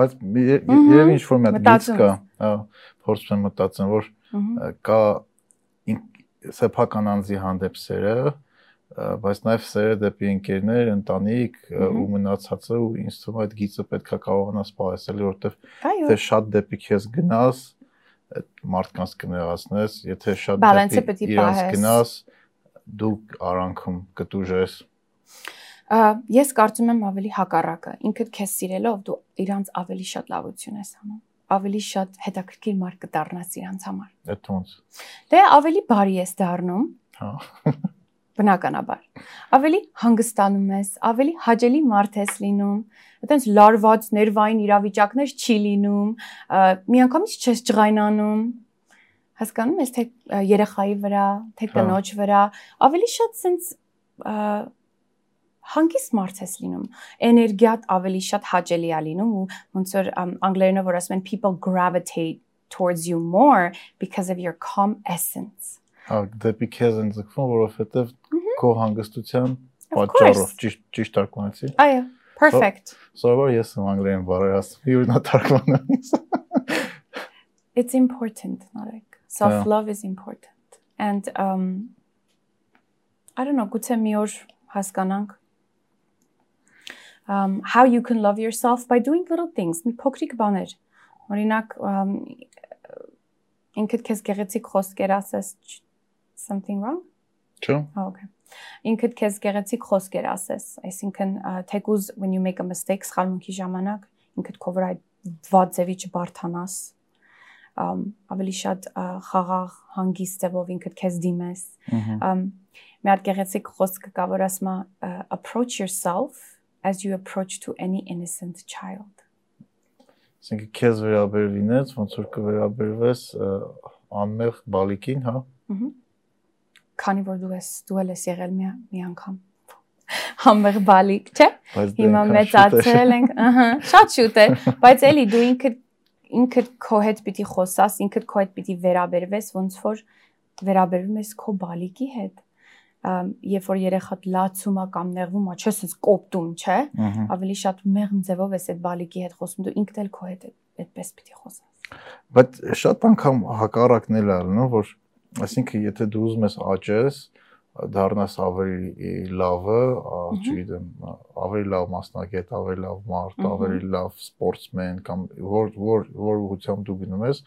բայց երևի ինչ որ մի հատ գից կա, փորձում եմ մտածեմ, որ կա սեփական անձի հանդեպ սերը, բայց նաև սերը դեպի ընկերներ, ընտանիք ու մնացածը ու ինձ թվում է այդ գիծը պետքա կարողանաս սպասել, որովհետև թե շատ դեպի քեզ գնաս, այդ մարդկանց կներացնես, եթե շատ դեպի իրաց գնաս, դու արանքում կտուժես ես կարծում եմ ավելի հակառակը ինքդ քեզ սիրելով դու իրանց ավելի շատ լավություն ես անում ավելի շատ հետաքրքիր մարդ կդառնաս իրանց համար այդ ոնց դե ավելի բարի ես դառնում հա բնականաբար ավելի հանգստանում ես ավելի հաճելի մարդ ես լինում այտենց լարված ներվային իրավիճակներ չի լինում միանգամից չես ջղայնանում հասկանում ես թե երեխայի վրա, թե հա։ կնոջ վրա, ավելի շատ sense հանգիստ մարդ ես լինում էներգիատ ավելի շատ հաճելի է լինում ու ոնց որ անգլերենով որ ասում են people gravitate towards you more because of your calm essence հա դեպի քեզ են ձգվում որովհետև քո հանգստության պատճառով ճիշտ ճիշտ արկոնացի այո perfect սովոր ես անգլերեն բառեր ասում եւ նա թարգմանում it's important նարեկ self love yeah. is important and um i don't know գուցե մի օր հասկանանք um how you can love yourself by doing little things մի փոքրիկ բաներ օրինակ um ինքդ քեզ գեղեցիկ խոսքեր ասես something wrong? Չէ։ Okay։ Ինքդ քեզ գեղեցիկ խոսքեր ասես, այսինքն թեկուզ when you make a mistake սխալմունքի ժամանակ ինքդ քո վրա վատ ձևի չբարթանաս, ավելի շատ խաղաղ հանգիստ ձևով ինքդ քեզ դիմես մի հատ գեղեցիկ խոսք կա որ ասում է approach yourself as you approach to any innocent child ասենք քեզ վերաբերվինես ոնց որ կվերաբերվես անմեղ բալիկին հա քանի որ դու ես դու ես եղել մի մի անգամ համեղ բալիկ չէ? Հիմա մեծացել ենք ըհը շատ շուտ է բայց էլի դու ինքդ ինքդ քո հետ պիտի խոսաս, ինքդ քո հետ պիտի վերաբերվես, ոնց որ վերաբերվում ես քո բալիկի հետ երբ որ երեխատ լացում է կամ նեղվում է, չես ես կոպտում, չէ՞։ Ավելի շատ մեղմ ձևով ես այդ բալիկի հետ խոսում, դու ինքդ էլ քո հետ այդպես պիտի խոսաս։ Բայց շատ անգամ հակառակն էլ ալնում, որ այսինքն եթե դու ուզում ես աճես, դառնաս ավելի լավը, չգիտեմ, ավելի լավ մասնագետ, ավելի լավ մարդ, ավելի լավ սպորտսմեն կամ որ որ որ ուղղությամբ դու գնում ես,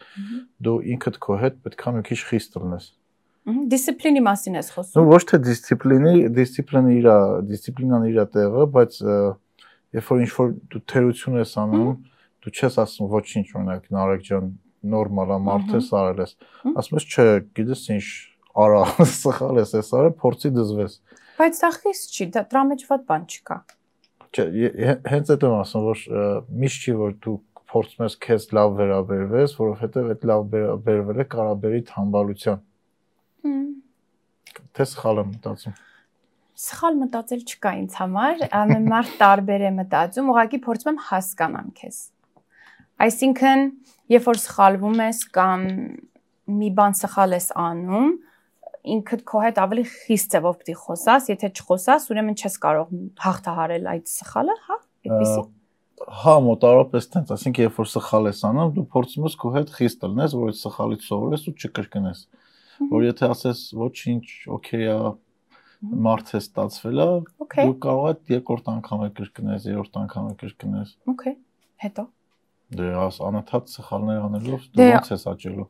դու ինքդ քո հետ պետք է մի քիչ խիստ լինես։ Դիսցիպլինի մասին ես խոսում։ Ոչ թե դիսցիպլինի, դիսցիպլինը իր դիսցիպլինան իր տեղը, բայց երբ որ ինչ որ դու թերություն ես անում, դու չես ասում ոչինչ, օրինակ Նարեկ ջան, նորմալ է մարդ ես արել ես։ Ասում ես, չէ, գիտես ինչ արա, սխալ ես ես արել, փորձի դզվես։ Բայց դա խիստ չի, դա դրա մեջ ված բան չկա։ Չէ, հենց այդ եմ ասում, որ միշտ չի որ դու փորձում ես քեզ լավ վերաբերվես, որովհետև այդ լավ վերաբերվելը կարա բերի թամբալության։ Թե սխալ եմ մտածում։ Սխալ մտածել չկա ինձ համար, ամեն մարդ տարբեր է մտածում, ուղղակի փորձում եմ հասկանամ քեզ։ Այսինքն, երբ որ սխալվում ես կամ մի բան սխալ ես անում, ինքդ քո հետ ավելի խիստ ձևով պիտի խոսաս, եթե չխոսաս, ուրեմն չես կարող հաղթահարել այդ սխալը, հա, այդպեսի։ Հա, մոտավորապես տենց, ասենք երբ որ սխալ ես անում, դու փորձում ես քո հետ խիստ լինես, որ այդ սխալից սովորես ու չկրկնես։ Որ եթե ասես ոչինչ, օքեյ է, մարդ է ստացվել է, դու կարող ես երկրորդ անգամ է կրկնես, երրորդ անգամ է կրկնես։ Okay։ Հետո։ Դե աս անընդհատ սխալներ անելով դու դե ոնց ես աճելու։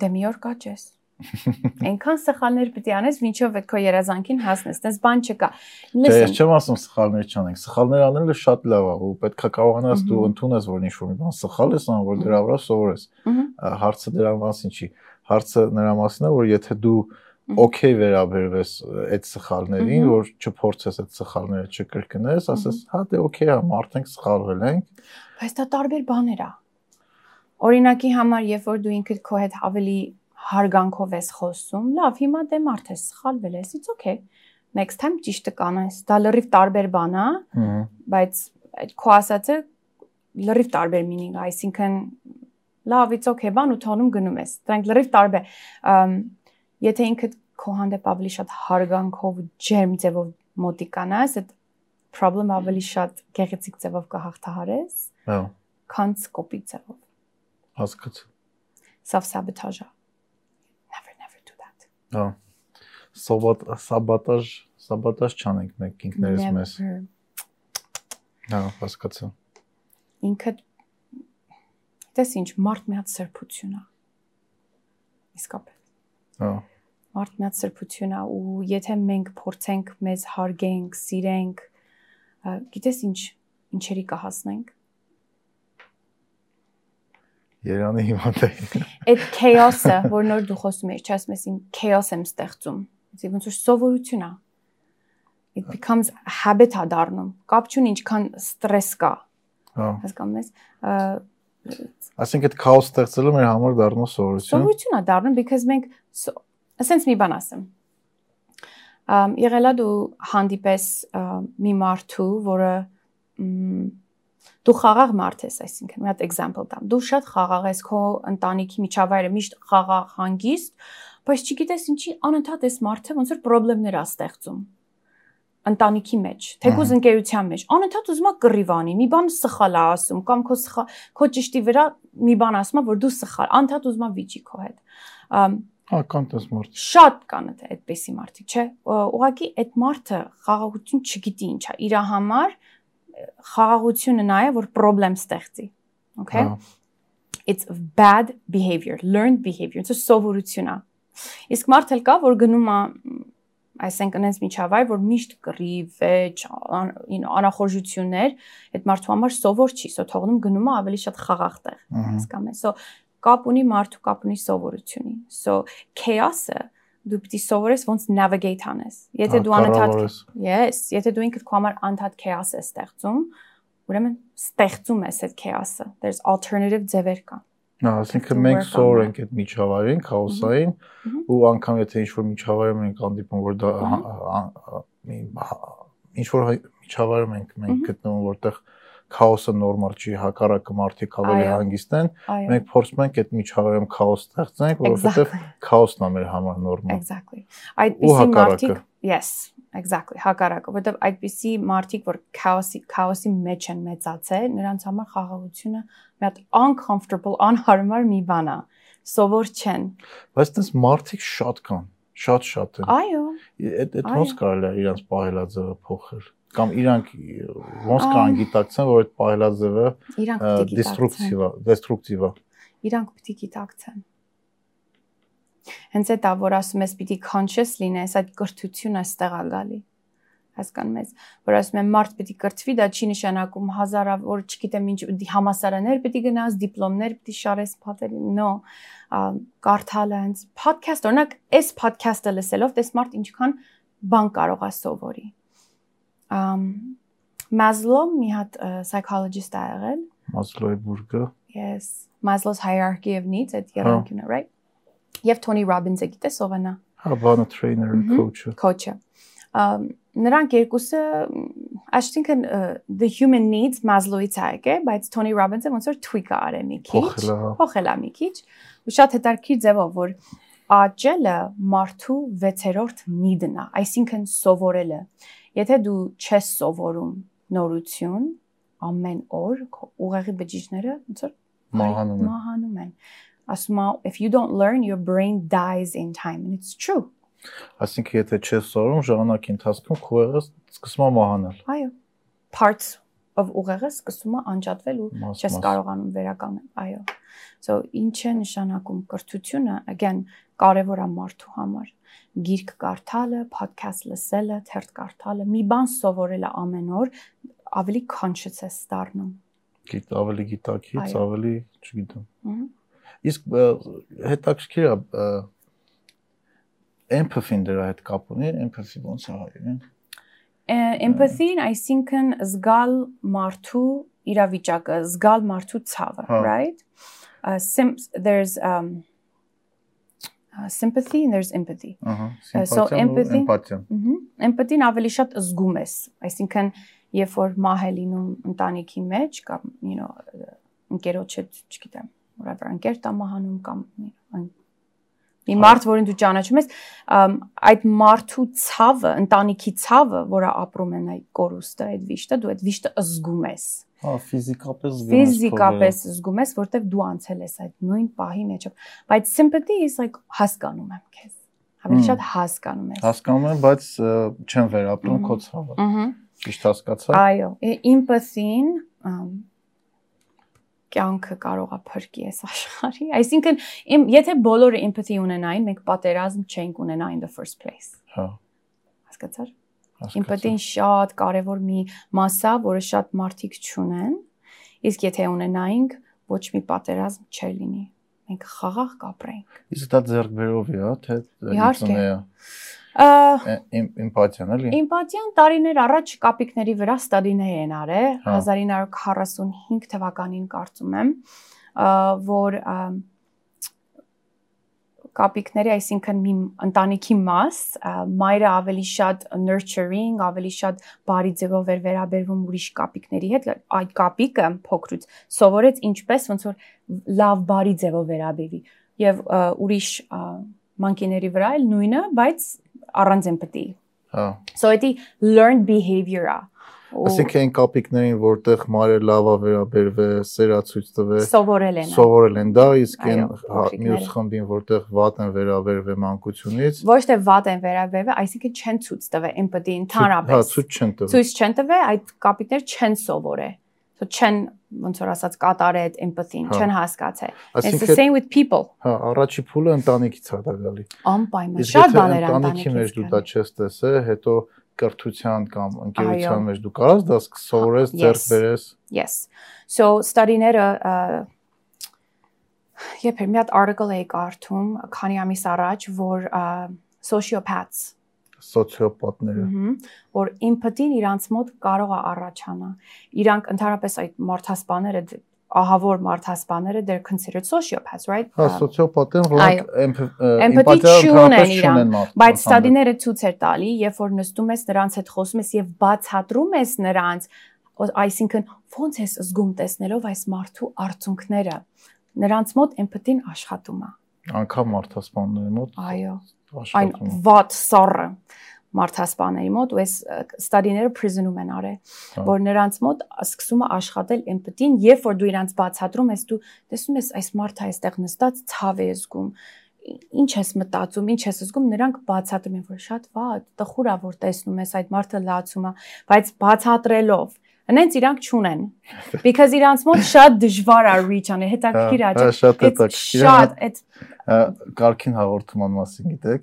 Դե մի օր կաճես։ Այնքան սխալներ պիտի անես, ինչով այդ քո երազանքին հասնես։ Դες բան չկա։ Դե ես չեմ ասում սխալներ չանենք։ Սխալներ անելը շատ լավ է, ու պետքա կարողանաս դու ընդունես, որ ինչ-որ մի բան սխալ ես անում, որ դրա վրա սովորես։ Հարցը դրա մասին չի։ Հարցը նրա մասն է, որ եթե դու օքեյ վերաբերվես այդ սխալներին, որ չփորձես այդ սխալները չկրկնես, ասես, հա դե օքեյ է, մարդենք սխալվել ենք։ Բայց դա տարբեր բաներ է։ Օրինակի համար, երբ որ դու ինքդ քո հետ ավելի հարգանքով ես խոսում, լավ, հիմա դե մարդ է սխալվել ես, it's okay։ Next time ճիշտը կանես։ Դա լրիվ տարբեր բան է, բայց այդ քո ասածը լրիվ տարբեր մինինգ, այսինքն լավ, it's okay, բան ու թոնում գնում ես։ Դրանք լրիվ տարբեր։ Եթե ինքդ քո հանդեպ ավելի շատ հարգանքով ջերմ ձևով մոտիկանաս, այդ problem ավելի շատ գեղեցիկ ձևով կհաղթահարես։ Հա։ Քան կոպիտ ձևով։ Հասկացա։ Self sabotage Հա։ Սոբատ սաբոտաժ, սաբոտաժ չանենք մենք ինքներս մեզ։ Հա, հասկացա։ Ինքը դες ինչ մարդ մի հատ սրբություն է։ Իսկապես։ Հա։ Մարդ մի հատ սրբություն է ու եթե մենք փորձենք մեզ հարգենք, սիրենք, գիտես ինչ ինչերի կհասնենք Երանի հիմա դե։ Այդ chaos-ը, որ նոր դու խոսում ես, չասում ես ին chaos եմ ստեղծում։ Իսկ ոնց որ սովորություն է։ It becomes habit ա դառնում։ Կապ չունի ինչքան ստրես կա։ Հա։ Հասկանում ես։ Այսինքն այդ քաոս ստեղծելը մեր համար դառնում սովորություն։ Սովորություն է դառնում because մենք ասենց մի բան ասեմ։ Ամ եղելա դու հանդիպես մի մարդու, որը դու խաղաղ մարդ ես, այսինքն մի հատ example տամ։ Դու շատ խաղաղ ես, քո ընտանիքի միջավայրը միշտ խաղաղ, հանգիստ, բայց չգիտես ինչի անընդհատ ես մարդը ոնց որ խնդիրներ ա ստեղծում ընտանիքի մեջ, թեկուզ ընկերության մեջ, անընդհատ ուզում ա կռիվանի, մի բան սխալ ա ասում կամ քո սխալ քո ճիշտի վրա մի բան ասում ա, որ դու սխալ, անընդհատ ուզում ա վիճի քո հետ։ Հա, կան տես մարդ։ Շատ կան այդ այդպիսի մարդիկ, չէ։ Ուղղակի այդ մարդը խաղաղություն չգիտի ինչա։ Իր համար խաղաղությունը նա է, որ problem ստեղծի։ Okay? It's bad behavior, learned behavior, it's սովորություն է։ Իսկ մարդ էլ կա, որ գնում է այսինքն այնպես միջավայր, որ միշտ կռիվ, վեճ, անախորժություններ, այդ մարդու համար սովոր չի, սո թողնում գնում է ավելի շատ խաղաղ տեղ, հասկանում ես։ So կապ ունի մարդու կապ ունի սովորությունի։ So chaos-ը դու պիտի սովորես ոնց navigate անես։ Եթե դու անընդհատ Yes, եթե դու ինքդ քո համար անընդհատ chaos ես ստեղծում, ուրեմն ստեղծում ես այդ chaos-ը։ There's alternative ձևեր կան։ Հա, ասինքն մենք սովոր ենք այդ միջավայրին, քաոսային, ու անգամ եթե ինչ-որ միջավայրում ենք հանդիպում, որ դա ինչ-որ միջավայրում ենք մենք գտնվում, որտեղ քաոսը նորմալ չի, հակառակը մարդիկ ավելի հանգիստ են, մենք փորձում ենք այդ միջավայրում քաոս ստեղծենք, որովհետև քաոսն է մեր համար նորմալ։ Exactly։ Այդպիսի մարդիկ, yes, exactly, հակառակը, որովհետև այդպիսի մարդիկ, որ քաոսի քաոսի մեջ են մեծացել, նրանց համար խաղաղությունը մի հատ uncomfortable, անհարմար մի բան է սովոր չեն։ Բայց դες մարդիկ շատ կան, շատ-շատ են։ Այո։ Այդ այդ ոնց կարելի է իրանց պահելաձևը փոխել կամ իրանք ոնց կան գիտակցեն, որ այդ պահելաձևը դեստրուկտիվ է, դեստրուկտիվ է։ Իրանք պիտի գիտակցեն։ Հենց այդ է, որ ասում ես պիտի conscious լինես, այդ կրթությունը ստեղ է գալի հասկանում ես, որ ասում եմ մարդ պիտի կրթվի, դա չի նշանակում հազարավոր, չգիտեմ ինչ համասարաններ պիտի գնաս, դիպլոմներ պիտի շարես փաթերի, no, կարդալը հենց podcast, օրինակ, այս podcast-ը լսելով, տես մարդ ինչքան բան կարող է սովորի Maslow մի հատ psychologist ա եղել Maslow-ի բուրգը Yes Maslow's hierarchy of needs այդ երանգյունը right? Եվ Tony Robbins-ը գիտես ով է նա Հա բանը trainer coach-ը coach-ը նրանք երկուսը այսինքն the human needs Maslow-ից է եկե, բայց Tony Robbins-ը ոնց որ tweak-ը արել մի քիչ, փոխել է մի քիչ, ու շատ հետաքրքիր ձևով որ աճելը մարդու 6-րդ need-ն է, այսինքն սովորելը։ Եթե դու չես սովորում նորություն ամեն օր, ուղեղի բջիջները ոնց որ մահանում են։ Մահանում են։ Ասում է if you don't learn your brain dies in time and it's true. Այսինքն եթե չես սովորում ժամանակի ընթացքում քո ուղեղը սկսում է մահանալ։ Այո։ Parts of ուղեղը սկսում է անջատվել ու չես կարողանում վերականգնել։ Այո։ So ինչ է նշանակում կրթությունը, again, կարևոր է մարդու համար։ Գիրք կարդալը, podcast լսելը, թերթ կարդալը, մի բան սովորելը ամեն օր ավելի conscious է դառնում։ Գիտ ավելի գիտակից, ավելի, չգիտեմ։ Իսկ հետաքրքիր է empathy-ն դրա հետ կապ ունի, empathy ոնց է հայերեն։ Empathy-ն այսինքն զգալ մարդու իրավիճակը, զգալ մարդու ցավը, right? Uh, there's um uh, sympathy and there's empathy. Ահա, so empathy, empathy. Ահա, empathy-ն ավելի շատ զգում ես, այսինքն երբ որ մահ է լինում ընտանիքի մեջ կամ you know ընկերոջդ, չգիտեմ, whatever, ընկեր տա մահանում կամ Մի մարդ, որին դու ճանաչում ես, այդ մարդու ցավը, ընտանիքի ցավը, որը ապրում են այդ կորուստը, այդ վիշտը, դու այդ վիշտը զգում ես։ Հա, ֆիզիկապես զգում ես։ Ֆիզիկապես զգում ես, որտեվ դու անցել ես այդ նույն պահի մեջով։ Բայց sympathy is like հասկանում եմ քեզ։ Ավելի շատ հասկանում ես։ Հասկանում եմ, բայց չեմ վերապրում քո ցավը։ Ահա։ Ճիշտ հասկացա։ Այո, empathy-ն կյանքը կարող է փրկի այս աշխարհի։ Այսինքն իմ եթե բոլորը empathy ունենային, մենք պատերազմ չենք ունենա in the first place։ Հա։ Հասկացար։ Empathy-ն շատ կարևոր մի մասա, որը շատ մարդիկ չունեն։ Իսկ եթե ունենայինք, ոչ մի պատերազմ չէր լինի։ Մենք խաղաղ կապրենք։ Իսկ դա ձեռք բերով է, թե իհարկե Էմպաթիան էլի։ Էմպաթիան տարիներ առաջ կապիկների վրա ստադիներ են արել, 1945 թվականին կարծում եմ, որ կապիկների, այսինքն մի ընտանիքի մաս, մայրը ավելի շատ nurturing, ավելի շատ բարի ձևով էր վերաբերվում ուրիշ կապիկների հետ, այդ կապիկը փոքրուց սովորեց ինչպես ոնց որ լավ բարի ձևով վերաբերվի եւ ուրիշ մանկիների վրա էլ նույնը, բայց առանց empathy։ Հա։ So դա learned behavior-ա։ Այսինքն այն կապիկներին, որտեղ մարը լավա վերաբերվե, սերացույց տվե, սովորել են։ Սովորել են դա, իսկ այն հա, մյուս խմբին, որտեղ վատ են վերաբերվե մանկությունից։ Ոչ թե վատ են վերաբերվե, այսինքն չեն ցույց տվե empathy ընդհանրապես։ Հա, ցույց չեն տվե։ Ցույց չեն տվե, այդ կապիկներ չեն սովորել so չեն ոնց որ ասած կատարե այդ empathy-ն, չեն հասկացել։ It's the same with people։ Հա, առաջի փուլը ընտանիքից է դա գալի։ Անպայման, շատ բաներ ընտանիքի մեջ դու դա չես տեսել, հետո կրթության կամ ընկերության մեջ դու կարաս դա սովորես, ձեռք բերես։ Yes։ So study-ները Եփ մի հատ article էի կարդում քանի ամիս առաջ, որ sociopaths սոցիոպատները որ empathy-ն իրանց մոտ կարող է առաջանալ իրանք ընդհանրապես այդ մարդասպաները ահավոր մարդասպաները they're considered sociopaths right? Հա սոցիոպատեն որոնք էմպաթիա չունեն իրանք բայց ստադիները ցույց էր տալի երբ որ նստում ես նրանց հետ խոսում ես եւ բացատրում ես նրանց այսինքն ոնց ես զգում տեսնելով այս մարդու արցունքները նրանց մոտ էմպաթին աշխատում է անկամ մարդասպանների մոտ այո այն վատ սառը մարդասպաների մոտ ու այս ստադիները prison-ում են արել հա։ որ նրանց մոտ սկսում է աշխատել էմպաթին երբ որ դու իրանց բացատրում ես դու տեսնում ես այս մարդը այստեղ նստած ցավ է զգում ինչ ես մտածում, ինչ ես զգում, նրանք բացատրում են, որ շատ վատ, տխուր է, որ տեսնում ես այդ մարդը լացում է, բայց բացատրելով Հենց իրանք չունեն։ Because իրանց մոտ շատ դժվար է reach անի, հետաքրքիր է, հա, շատ հետաքրքիր։ Շատ այդ կարքին հաղորդման մասին գիտեք։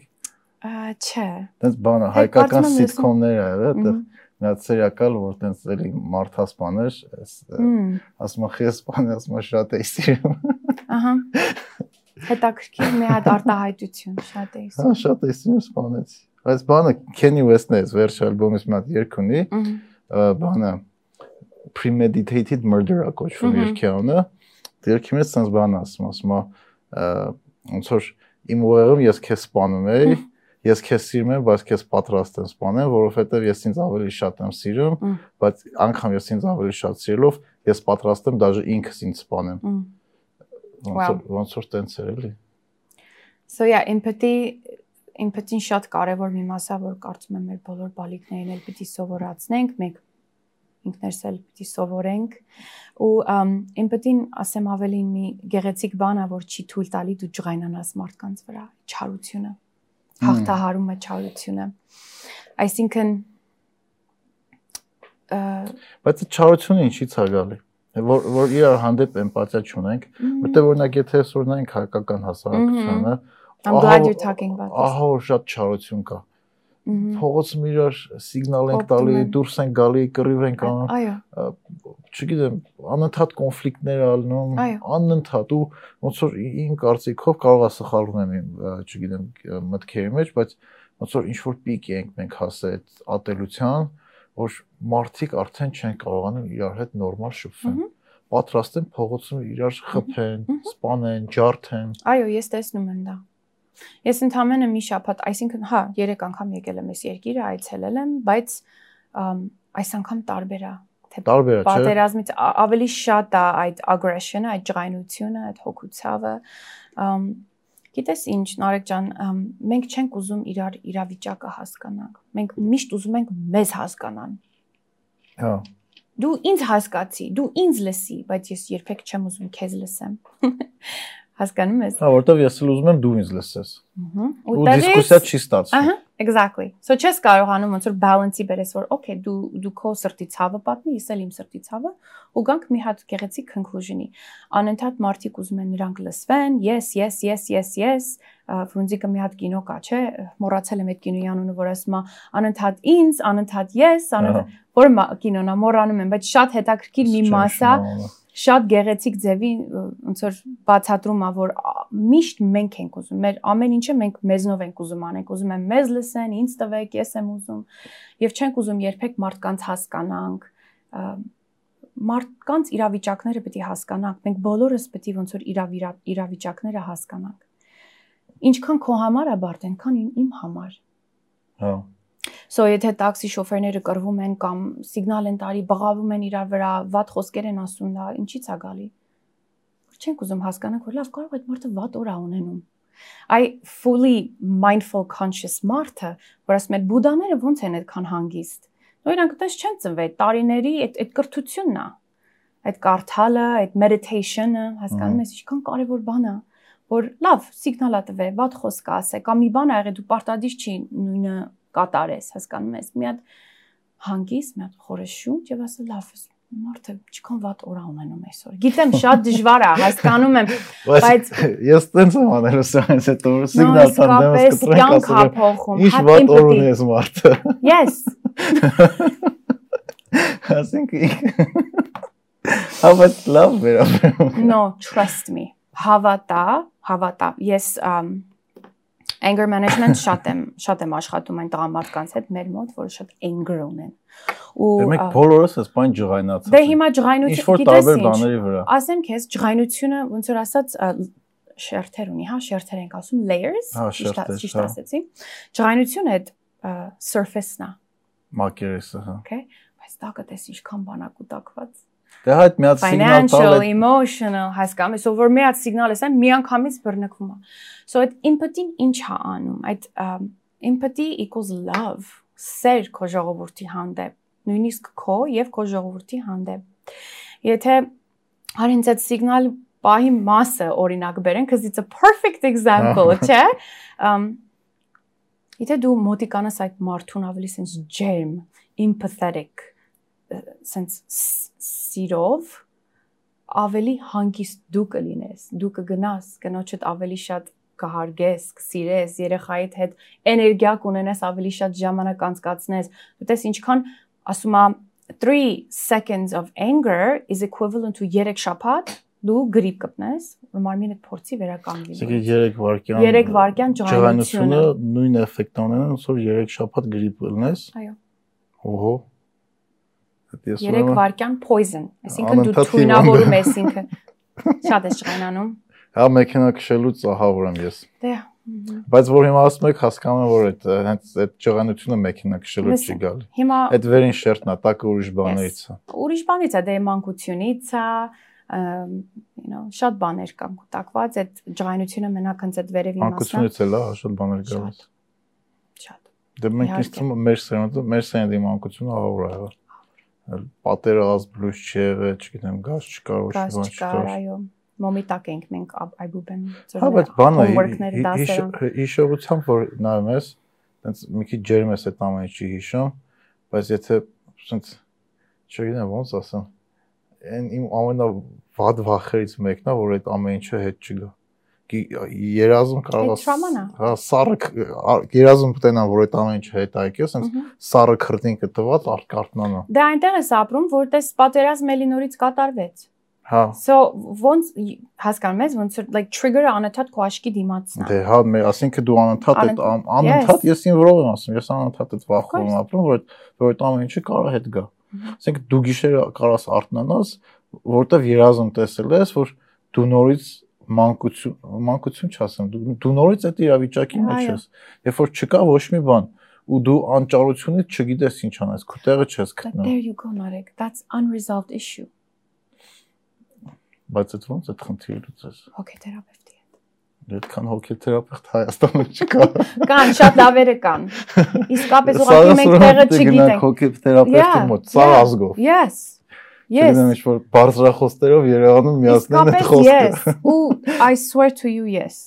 Չէ։ Տենց բանը հայկական սիտկոմներ է, այդտեղ հատ սերիակալ, որ տենց էլի մարդասպաներ, ասում է խեսպան, ասում է շատ է սիրում։ Ահա։ Հետաքրքիր մի հատ արտահայտություն շատ է սիրում։ Հա, շատ է սիրում սպանեց։ Այս բանը Kenny West-ն է, վերջ ալբոմից մի հատ երգ ունի։ Բանը premeditated murder-ը կոչվում երգի անունը։ Երգի մեջ sense բան ասում, ասում է ոնց որ իմ ուղեղում ես քեզ սպանում եի, ես քեզ սիրում եմ, բայց քեզ պատրաստ եմ սպանել, որովհետև ես ինձ ավելի շատ եմ սիրում, բայց անգամ ես ինձ ավելի շատ սիրելով, ես պատրաստ եմ դաժե ինքս ինձ սպանեմ։ Ոնց որ տենց էր էլի։ So yeah, empathy empathy-ն շատ կարևոր մի մաս է, որ կարծում եմ մեր բոլոր բալիկներին էլ պիտի սովորացնենք, մենք ինքներս էլ պիտի սովորենք ու empathy-ն ասեմ ավելի մի գեղեցիկ բան է, որ չի թույլ տալի դու ջղայնանաս մարդկանց վրա, չարությունը հաղթահարում է չարությունը։ Այսինքն բայց չարությունը ինչի՞ց է գալի որ որ իրար հանդեպ էմպաթիա չունենք, որտեղ օրինակ եթե սորնանք հայկական հասարակությունը, I'm glad you're talking about this։ Ահա շատ չարություն կա փողոցում իրար սիգնալ ենք տալի, դուրս են գալի, կռիվ ենք անում։ Այո։ Չգիտեմ, անընդհատ կոնֆլիկտներ ալնում, անընդհատ ու ոնց որ իմ կարծիքով կարող է սխալվում եմ, չգիտեմ, մտքերի մեջ, բայց ոնց որ ինչ որ պիկ ենք մենք հասել այդ ատելության, որ մարդիկ արդեն չեն կարողանում իրար հետ նորմալ շփվել պատրաստ են փողոցում իրար խփեն, սպանեն, ջարդեն։ Այո, ես տեսնում եմ դա։ Ես ընդամենը մի շաբաթ, այսինքն հա, 3 անգամ եկել եմ այս երկիրը, այցելել եմ, բայց այս անգամ տարբեր է թե տարբեր է, չէ։ Պատերազմից ավելի շատ է այդ aggression-ը, այդ ջղայնությունը, այդ հոգուցավը։ Գիտես ինչ, Նարեկ ջան, մենք չենք ուզում իրար իրավիճակը հասկանանք։ Մենք միշտ ուզում ենք մեզ հասկանան։ Հա դու ինձ հասկացի, դու ինձ լսի, բայց ես երբեք չեմ ուզում քեզ լսեմ։ Հասկանում ես։ Հա, որտեվ ես էլ ուզում եմ դու ինձ լսես։ Ահա։ Ու դիսկուսիա չի ստացվում։ Ահա, exactly։ So չես կարողանում ոնց որ balance-ի բերես, որ okay, դու դու քո սրտի ցավը պատմի, ես էլ իմ սրտի ցավը, ու գանք մի հատ գեղեցիկ conclusion-ի։ Անընդհատ մարդիկ ուզում են նրանք լսվեն, yes, yes, yes, yes, yes, Ֆրունզիկը մի հատ կինո կա, չէ՞, մոռացել եմ այդ կինոյի անունը, որ ասում է անընդհատ ինձ, անընդհատ ես, անընդհատ որ կինոն է, մոռանում եմ, բայց շատ հետաքրքիր մի մաս է շատ գեղեցիկ ձևի ոնց որ բացատրում է որ միշտ մենք ենք ուզում մեր ամեն ինչը մենք մեզնով ենք ուզում անենք ուզում եմ մեզ լսեն ինձ տվեք ես եմ ուզում եւ չենք ուզում երբեք մարդկանց հասկանանք մարդկանց իրավիճակները պետք է հասկանանք մենք բոլորս պետք է ոնց որ իրավիճակները հասկանանք ինչքան քո համար է բարդ այնքան իմ համար հա So եթե տաքսի շոֆերները կռվում են կամ սիգնալ են տարի, բղավում են իրար վրա, վատ խոսքեր են ասում, դա ինչի՞ց է գալի։ Չենք ուզում հասկանանք, որ լավ կարող այդ մարդը վատ օր է ունենում։ I fully mindful conscious մարդը, որ ասում է բուդաները ոնց են այդքան հանգիստ։ Նույն իրանք այդպես չեն ծնվել, տարիների այդ այդ կրթությունն է։ Այդ կարդալը, այդ meditation-ը, հասկանում ես, ինչքան կարևոր բան է որ լավ սիգնալա տվե, ված խոսք ասե, կամ մի բան ա եղել դու պարտադիր չի նույնը կատարես, հասկանում ես։ Մի հատ հանգիստ, մի հատ խորը շունչ եւ ասել լավ ես մարդը չքան վատ օր ունենում այսօր։ Գիտեմ շատ դժվար է, հասկանում եմ, բայց ես տենց եմ անելու սրանից հետո սիգնալ տանդեմս կտրենք ասել։ Ինչ վատ օր ունես մարդը։ Yes։ Ասենք Հավատ լավ վերաբերում։ No, trust me։ Հավատա, հավատա։ Ես anger management շատ եմ շատ եմ աշխատում այն տղամարդկանց հետ մեր մոտ, որը շատ anger ունեն։ Ու Դե բոլորս էս բան ջղայնացած։ Դե հիմա ջղայնություն գիտես ինչ։ որ Ասեմ քեզ ջղայնությունը ոնց որ ասած շերթեր ունի, հա, շերթեր ենք ասում layers, ճիշտ հա։ ասեցի։ Ջղայնությունը այդ surface-ն է։ Մակերեսը, հա։ Okay, բայց դա կտես ինչքան բանակ ու տակված Դե հա այդ մի հատ սիգնալ տալ է emotional, հասկանում ես, որ մի հատ սիգնալ ես, մի անգամից բռնկվում է։ So այդ empathy-ն ինչ է անում։ Այդ empathy equals love, սեր քո ժողովրդի հանդեպ, նույնիսկ քո եւ քո ժողովրդի հանդեպ։ Եթե հարինց այդ սիգնալ պահի մասը օրինակ բերենք, cuz it's a perfect example, չէ՞։ Եթե դու մոտիկանաս այդ մարդուն ավելի sense ջերմ, empathetic sense սիրով ավելի հանգիստ դու կլինես, դու կգնաս, կնոջդ ավելի շատ կհարգես, կսիրես, երեխայիդ հետ էներգիա կունենես, ավելի շատ ժամանակ անցկացնես։ Դες ինչքան ասում եմ 3 seconds of anger is equivalent to 3 շաբաթ դու գրիպ կպնես, որ մարմինը փորձի վերականգնի։ Իսկ 3 վայրկյան 3 վայրկյան ջղայնությունը նույն էֆեկտ ունեն, ոնց որ 3 շաբաթ գրիպ լնես։ Այո։ Օհո։ 3 վայրկյան poison, այսինքն դու թույնավորում ես ինքը։ Շատ ես ջղայնանում։ Հա մեքենա քշելուց ահավոր եմ ես։ Դե Բայց որ հիմա ասում եք հասկանում եմ որ այդ հենց այդ ճղանությունը մեքենա քշելու չի գալի։ Հիմա այդ վերին շերտն է, տակը ուրիշ բաներից է։ Ուրիշ բանից է, դե մանկությունից է, you know, շատ բաներ կան կուտակված, այդ ջղայնությունը մենակ հենց այդ վերևի մասն է։ Մանկությունից էլ է, շատ բաներ գալիս։ Շատ։ Դե մենք ինձ թվում մեր սերունդը, մեր սերունդի մանկությունը ահավոր է եղել։ Պատերազմ չի եղել, չգիտեմ, գազ չկար, ոչ մի բան չկար, այո մոմի տակ ենք մենք այբուբեն ծրել։ Հա, բայց բանը հիշողությամբ որ նայում ես, տենց մի քիչ ջերմ ես այդ ամենը չի հիշում, բայց եթե ասենց չգիտեմ ոնց ասեմ, այն իմ ամենավատ վախերից մեկն է, որ այդ ամեն ինչը հետ չգա երազում կարող է հա սառը երազում տենա որ այդ ամեն ինչը հետ այգի ասենց սառը քրտինքը տված արտկարտնանա դա այնտեղ է ապրում որտես պատերազմ էլի նորից կատարվեց Հա։ So ոնց հասկանում ես ոնց like trigger-ը անընդհատ քո աչքի դիմացն է։ Դե հա, մեր ասինքն դու անընդհատ այդ անընդհատ ես ին որով եմ ասում, ես անընդհատ այդ վախում ապրում, որ որ այդ ամեն ինչը կարող հետ գա։ Ասենք դու գիշերը կարաս արթնանաս, որտեվ երազում տեսել ես, որ դու նորից մանկություն մանկություն չասեմ, դու դու նորից այդ իրավիճակի մեջ ես։ Երբ որ չկա ոչ մի բան, ու դու անճարությունից չգիտես ինչ անես, քո տեղը չես գտնում։ There you go, Narek. That's unresolved issue Բայց այդ ոնց է խնդիրը լուծես։ Հոգեթերապևտի հետ։ Այդքան հոգեթերապևտ Հայաստանում չկա։ Կան, շատ լավերը կան։ Իսկապես ուղղակի մենք տեղը չգիտենք։ Հոգեթերապևտի մոտ, սա ազգով։ Yes։ Yes։ Գիտեմ ինչ որ բարձրախոսներով Երևանում միացնեն այդ խոսքը։ Yes։ Ու I swear to you yes։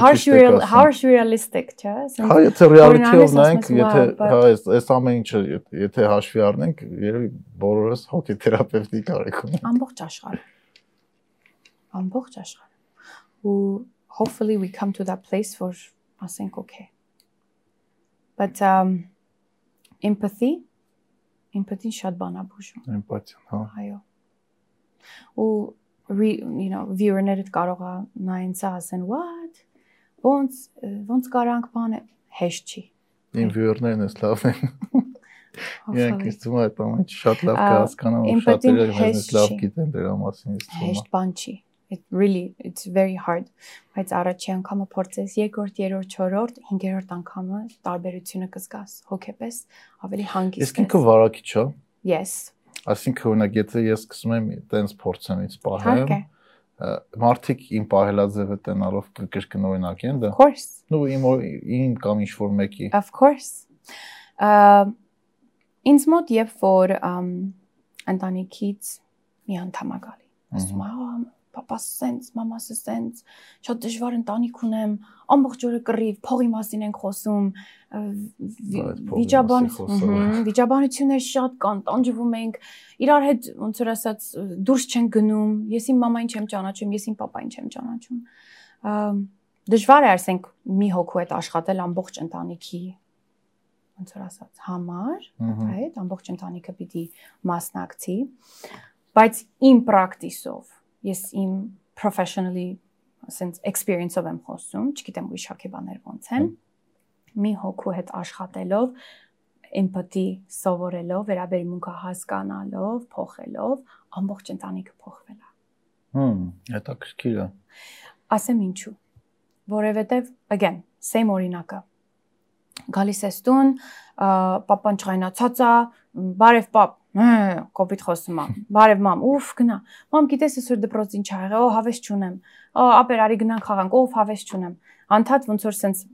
harsh real harsh realistic, չէ՞։ Հա, եթե reality-ով նայենք, եթե հա, այս ամեն ինչը եթե հաշվի առնենք, երևի բոլորս հոգեթերապևտի կարիք ունենք։ Ամբողջ աշխարհը։ Ամբողջ աշխարհը։ Ու hopefully we come to that place for ասենք okay. But um empathy. Empathy շատ բան է բուժում։ Էմպաթիան, հա։ Այո։ Ու you know viewer-ները կարող է նայեն սա ասեն what? Ոնց ոնց կարանք բանը հեշտ չի իմ viewer-ներն էս լավն են Իրանք ինձ թվում է այդ ամենը շատ լավ կհասկանան մեզ լավ գիտեն դրա մասին ինձ թվում է հեշտ բան չի it really it's very hard բայց առաջի անգամը փորձես երկրորդ երրորդ չորրորդ հինգերորդ անգամը տարբերությունը կզգաս հոգեպես ավելի հանգիստ ես ինքը վարակիչ է yes Այսինքն օրինակ եթե ես սկսում եմ տենց փորձեմ ինձ պահեմ, մարդիկ իմ պահելաձևը տենալով կրկնօրինակ են դա։ Of course։ Ну իմ իմ կամ ինչ որ մեկի։ Of course։ Ինձ մոտ երբ որ ընտանիքից մի անդամ է գալի, ասում է, papas sense, mamas sense, շատ դժվար ընտանիք ունեմ, ամբողջ օրը կռիվ, փողի մասին ենք խոսում, վիճաբան, վիճաբանություններ շատ կան, տանջվում ենք, իրար հետ ոնց որ ասած դուրս չեն գնում, ես իմ մամային չեմ ճանաչում, ես իմ papayin չեմ ճանաչում։ Դժվար է ասենք մի հոգու հետ աշխատել ամբողջ ընտանիքի ոնց որ ասած համար, այդ ամբողջ ընտանիքը պիտի մասնակցի, բայց իմ պրակտիսով ես իմ professionally sense experience-ով եմ խոսում, չգիտեմ ուրիշ հոգեբաներ ոնց են։ Մի հոգու հետ աշխատելով, empathy սովորելով, վերաբերմունքը հասկանալով, փոխելով, ամբողջ ընտանիքը փոխվել է։ Հմ, հետաքրքիր է։ Ասեմ ինչու։ Որևէտև again, same օրինակը։ Գալիս ես տուն, papan չղայնացած է, բարև pap, կոպիտ խոսում եմ։ Բարև մամ, ուֆ գնա։ Մամ, գիտես այսօր դպրոց ինչ ա եղել, օ հավես չունեմ։ Օ ապեր արի գնանք խաղանք, ով հավես չունեմ։ Անդադ ոնց որ sense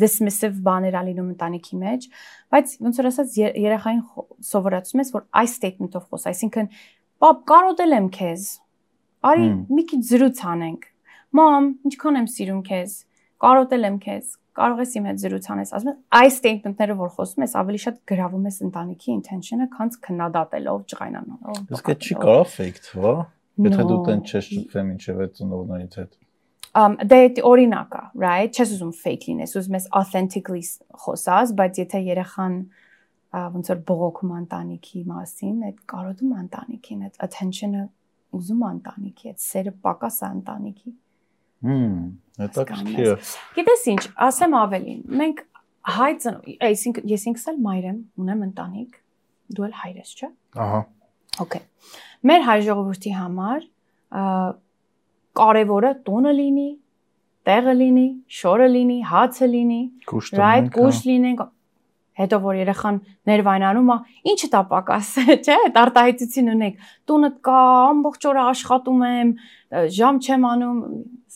dismissive բաներ ա լինում ընտանիքի մեջ, բայց ոնց որ ասած երեխային սովորացնում ես, որ այս statement-ով խոս, այսինքն պապ կարոտել եմ քեզ։ Արի մի քիչ զրույց անենք։ Մամ, ինչքան եմ սիրում քեզ։ Կարոտել եմ քեզ կարող ես իմ հետ զրույց անես, ասում ես այս statement-ները, որ խոսում ես, ավելի շատ գրավում ես ընտանիքի intention-ը, քան քննադատելով, ջղայնանալով։ Իսկ այդ չի կարող fake թվա, եթե դու տեն չես շփվեմ ինչև այդ ծնողներից հետ։ Um դե օրինակ է, right? Չես ուզում fake լինես, ուզում ես authentically խոսած, բայց եթե երեխան ոնց որ բողոքում ընտանիքի մասին, այդ կարոտում ընտանիքին, այդ attention-ը ուզում ընտանիքի, այդ սերը պակաս է ընտանիքի։ Հմ, հետաքրքիր է։ Գիտես ինչ, ասեմ ավելին։ Մենք հայ ծնող, այսինքն ես ինքս էլ մայր եմ, ունեմ ընտանիք, դու էլ հայր ես, չէ՞։ Ահա։ Okay։ Մեր հայ ժողովրդի համար կարևորը տունը լինի, տեղը լինի, շորը լինի, հացը լինի, right, կուշ լինենք, հետո որ երեխան ներվայնանում է, ինչը տա պակաս, չէ՞, այդ արտահայտություն ունենք։ Տունը կա, ամբողջ օրը աշխատում եմ, ժամ չեմ անում,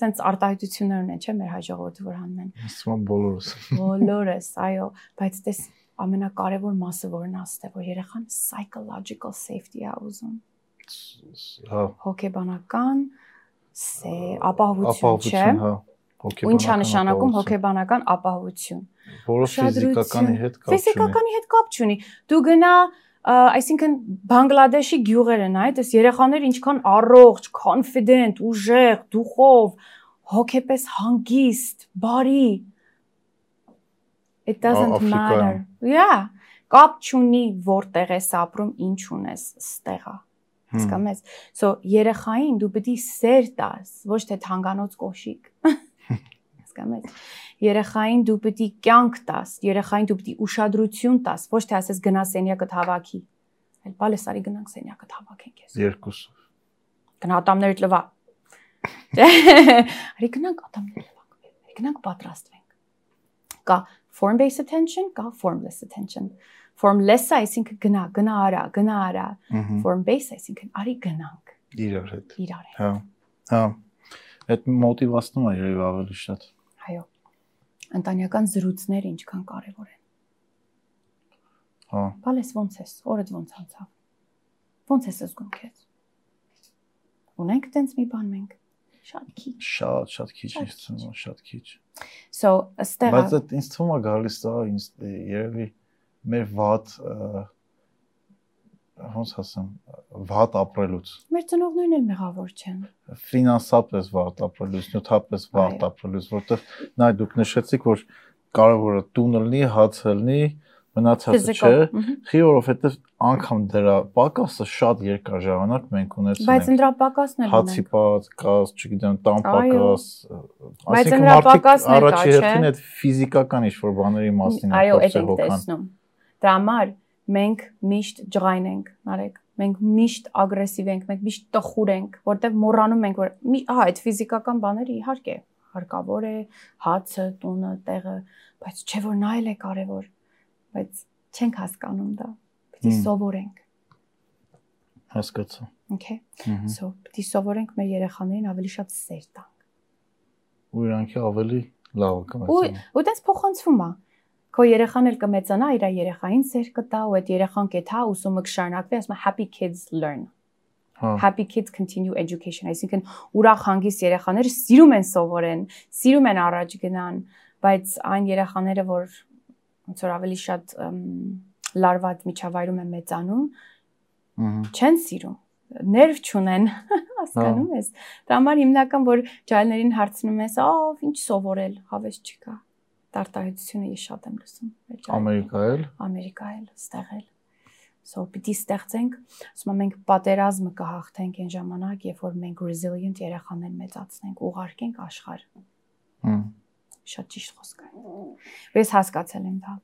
սենց արտահայտություններ ունեն, չէ՞, մեր հայ ժողովուրդը որ հանում են։ Իսկական բոլորս։ Բոլորս, այո, բայց դες ամենակարևոր մասը որն է, ստե որ երեխան psychological safety է ուզում։ Հա։ Հոգեբանական սե ապահովություն, չէ՞։ Հա։ Ինչ է նշանակում հոգեբանական ապահովություն որը ֆիզիկականի հետ կապ չունի։ Ֆիզիկականի հետ կապ չունի։ Դու գնա այսինքն Բանգլադեշի գյուղերը նայ, դες երեխաները ինչքան առողջ, confident, ուժեղ, դուխով, հոգեպես հանգիստ, բարի։ It doesn't matter. Yeah, կապ չունի որտեղ ես ապրում, ինչ ունես, ստեղա։ Հասկանում ես։ So երեխային դու պետք է սեր տաս, ոչ թե թանկանոց կոշիկ։ Հասկանում ես երեխային դու պիտի կյանք տաս, երեխային դու պիտի ուշադրություն տաս, ոչ թե ասես գնա սենյակը հավաքի։ Այլ բալես արի գնանք սենյակը հավաքենք ես։ Երկուսով։ Գնա ատամներիդ լվա։ Արի գնանք ատամները լվանք։ Արի գնանք պատրաստվենք։ Կա form based attention, կա formless attention։ Formless-ը այսինքն գնա, գնա արա, գնա արա։ Form based այսինքն արի գնանք։ Իրար հետ։ Իրար հետ։ Հա։ Հա։ Այդ մոտիվացնում է երևի ավելի շատ։ Այո ընտանեկան զրույցները ինչքան կարևոր են։ Հա։ Բալես ո՞նց ես, օրդ ո՞նց անցավ։ Ո՞նց ես զգում քեզ։ Ունենք տենց մի բան մենք։ Շատ քիչ։ Շատ, շատ քիչ ինձ թվում է, շատ քիչ։ So, ըստեղ Բայց այդ ինձ թվում է գալիս դա ինձ երևի մեր վատ ոնց ասեմ, վատ ապրելուց։ Մեր ծնողներն էլ մեղավոր չեն։ Ֆինանսապես վատ ապրելուց, նյութապես վատ ապրելուց, որտեղ նայ դուք նշեցիք, որ կարևորը տունը լինի, հացը լինի, մնացածը չէ։ Խի որովհետև անգամ դրա պակասը շատ երկար ժամանակ մենք ունեցել ենք։ Բայց դրա պակասն էլ հացի պակաս, չգիտեմ, տան պակաս։ Բայց դրա պակասն էլ կա, չէ։ Առաջի հերթին այդ ֆիզիկական ինչ-որ բաների մասին է խոսքը հոգան։ Դրա համար մենք միշտ ջղայն ենք, նարեկ։ Մենք միշտ ագրեսիվ ենք, մենք միշտ տխուր ենք, որտեղ մոռանում ենք, որ ահա այդ ֆիզիկական բաները իհարկե հարկավոր է, հացը, տունը, տեղը, բայց չէ որ նա էլ է կարևոր, բայց չենք հասկանում դա։ Պետք է սովորենք։ Հասկացա։ Okay։ So, պետք է սովորենք մեր երեխաներին ավելի շատ սեր տանք։ Ու իրանքի ավելի լավ կմեցնեն։ Ու ու դες փոխանցվում է քո երեխան էլ կմեծանա, իր երեխային սեր կտա ու այդ երեխան կեթա ուսումը կշարունակվի, ասում է happy kids learn։ Հա։ Happy kids continue education, այսինքն ուրախ հանգիստ երեխաները սիրում են սովորեն, սիրում են առաջ գնան, բայց այն երեխաները, որ ոնց որ ավելի շատ լարված միջավայրում են մեծանում, չեն սիրում ներվ չունեն, հասկանում ես։ Դրա համար հիմնական որ ջայլներին հարցնում ես, «Ահ, ինչ սովորել, հավես չկա»։ Տարտահայտությունը ես շատ եմ լսում։ Ամերիկա էլ։ Ամերիկա էլ, ստեղ էլ։ So պիտի ստեղծենք, ասում եմ մենք պատերազմը կհաղթենք այն ժամանակ, երբ որ մենք resilient երեխաներ մեծացնենք, ուղարկենք աշխարհ։ Հմ։ Շատ ճիշտ խոսք է։ Ես հասկացել եմ դա։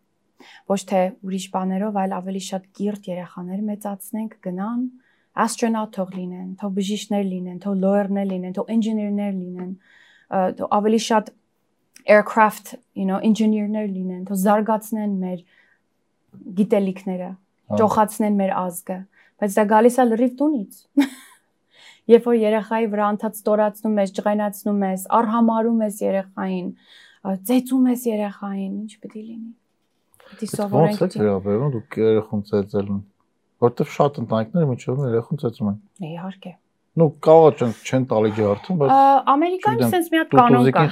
Ոչ թե ուրիշ բաներով, այլ ավելի շատ կիրթ երեխաներ մեծացնենք, գնան, astronaut թող լինեն, թող բժիշկներ լինեն, թող lawyer-ներ լինեն, թող engineer-ներ լինեն, թող ավելի շատ aircraft, you know, engineer-ներ լինեն, թող զարգացնեն մեր գիտելիքները, ճոխացնեն մեր ազգը, բայց դա գալիս է լրիվ տունից։ Երբ որ երեխայի վրա անդած ստորացնում ես, ջղայնացնում ես, արհամարում ես երեխային, ծեծում ես երեխային, ինչ պետք է լինի։ Պետք է սովորենք։ Ոնց է վերաբերվում դուք երեխուն ծեծելուն։ Որտեվ շատ ընտանիքներ միջով երեխուն ծեծում են։ Իհարկե։ Ну, կարող չեն չեն տալի ջարդում, բայց Ամերիկայում sense մի հատ կանոն կա։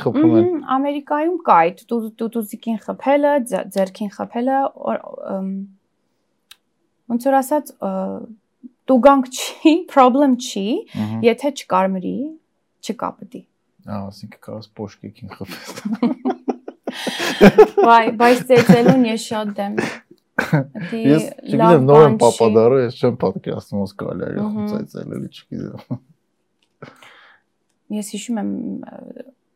Ամերիկայում կա այդ տուտուզիկին խփելը, ձերքին խփելը, ոնց որ ասած տուգանք չի, problem չի, եթե չկարմրի, չկա պետք։ Ահա, ասինքն կարաս պոշկիկին խփես։ Վայ, բայց ծեծելուն ես շատ դեմ։ Ես չգիտեմ նոր եմ պապադարը, ես չեմ պատկերացնում ոնց կարելի է ծեծել, էլի չգիտեմ։ Ես հիշում եմ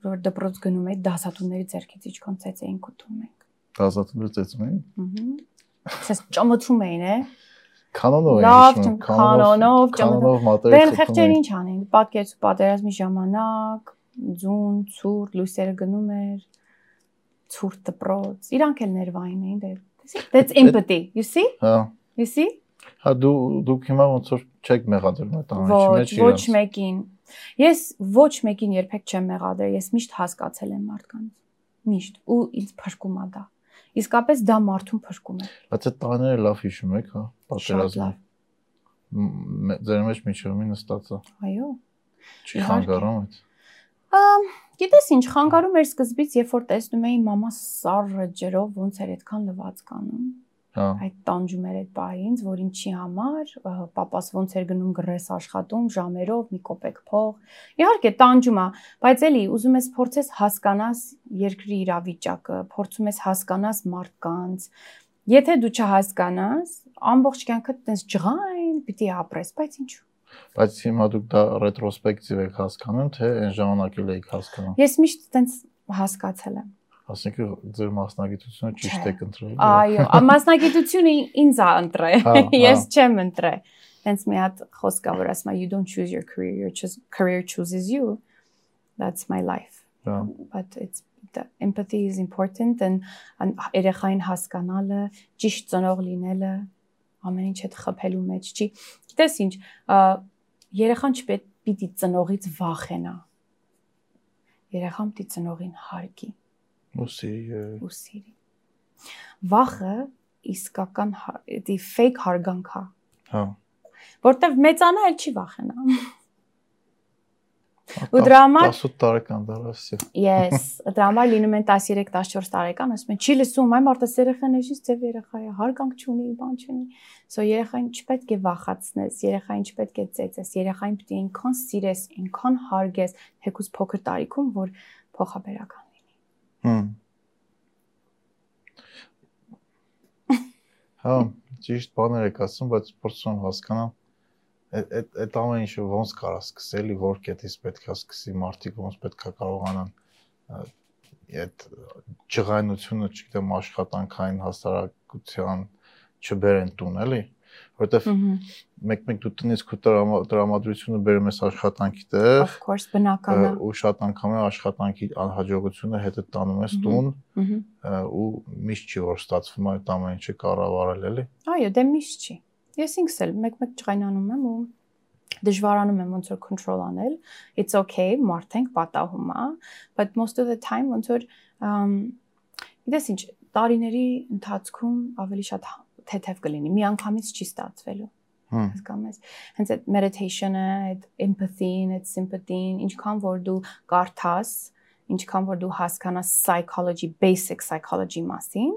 որ դպրոց գնում էի դասատուների ձեռքից ինչքան ծեծ էին կուտում ենք։ Դասատուները ծեծում էին։ Ահա։ Սես ճամոթում էին, է։ Կանոնով հիշում, կանոնով, կանոնով մատերի Բեն խեղճեր ինչ անեն։ Պատկերց ու պատերազմի ժամանակ ձուն, ցուրտ, լույսերը գնում էր, ցուրտ դպրոց։ Իրանք էլ ներվային էին դե։ That's empathy. You see? Հա։ You see? Հա դու դուք հիմա ոնց որ չեք մեղադրում այդ ամենի Ոչ, մեջ ոչ իրանց։ մեկին։ Ես ոչ մեկին երբեք չեմ մեղադրել, ես միշտ հասկացել եմ մարդկանց։ Միշտ ու ինձ փրկում է դա։ Իսկապես դա մարդուն փրկում է։ Բայց այդ տաները լավ հիշում եք, հա, պատերազմը։ Ձեր մեջ միջովի նստած է։ Այո։ Չի խանգարում այդ։ գիտես ինչ, խանգարում էր սկզբից, երբ որ տեսնում էի մամա սառը ջրով ոնց էր այդքան լվացք անում։ Հա։ Այդ տանջում էր այդ պահինց, որ ինչի համար, papas ոնց էր գնում գրես աշխատում ժամերով, մի կոպեկ փող։ Իհարկե տանջում է, բայց էլի ուզում ես փորձես հասկանաս երկրի իրավիճակը, փորձում ես հասկանաս մարդկանց։ Եթե դու չհասկանաս, ամբողջ կյանքդ տես ջղայն պիտի ապրես, բայց ինչու։ Բայց հիմա դուք դա ռետրոսպեկտիվ եք հասկանում, թե այն ժամանակ էլ եք հասկանում։ Ես միշտ տենց հասկացել եմ։ Ասենք ձեր մասնագիտությունը ճիշտ եք ընտրել։ Այո, ա- մասնագիտությունը ինձ է ընտրել։ Հա, հա։ Ես չեմ ընտրել։ Տենց մի հատ խոսք կա, որ ասում է you don't choose your career, your choose, career chooses you. That's my life. Հա։ But it's the empathy is important and and երեխային հասկանալը, ճիշտ ծնող լինելը, ամեն ինչ այդ խփելու մեջ չի։ Գիտես ինչ, երեխան չպետք պիտի ծնողից վախենա։ Երեխան պիտի ծնողին հարգի Ուսի ու սիրի։ Վախը իսկական հա- դի fake հարգանք է, հա։ որտեվ մեծանա էլ չի վախենա։ Ու դրա համար- 18 տարեկան դարասի։ Yes, դրա համար լինում են 13-14 տարեկան, ասում են, չի լսում, այ մարդը երեխան է, ինչ ձև երեխա է, հարգանք չունի, բան չունի։ So երեխային չպետք է վախացնես, երեխային չպետք է ծեծես, երեխային պետք է այնքան սիրես, այնքան հարգես, հեկուս փոքր տարիքում, որ փոխաբերական լինի։ Հմ։ Հա, ճիշտ բաներ եք ասում, բայց փորձում եմ հասկանամ այդ այդ այդ ամեն ինչը ոնց կարա սկսելի, որ կետից պետքա սկսի, մարդիկ ոնց պետքա կարողանան այդ ջղայնությունը, չգիտեմ, աշխատանքային հասարակության չբերեն տուն, էլի, որովհետև մեկ-մեկ դու տնից քո տրամա- տրամադրությունը բերում ես աշխատանքի տեղ, Of course, բնական է։ ու շատ անգամ է աշխատանքի անհաջողությունը հետը տանում ես տուն ու միշտ չի որ ստացվում այդ ամեն ինչը կառավարել էլի Այո, դե միշտ չի։ Ես ինքս էլ մեկ-մեկ ջղայնանում եմ ու դժվարանում եմ ոնց որ control անել։ It's okay, մարդ ենք, պատահում է, but most of the time ոնց որ գիտես ինչ, տարիների ընթացքում ավելի շատ թեթև կլինի։ Մի անգամից չի ստացվելու։ հասկանում ես հենց այդ meditation-ը, այդ empathy-ն, այդ sympathy-ն, ինչքան որ դու կարդաս, ինչքան որ դու հասկանաս psychology, basic psychology մասին,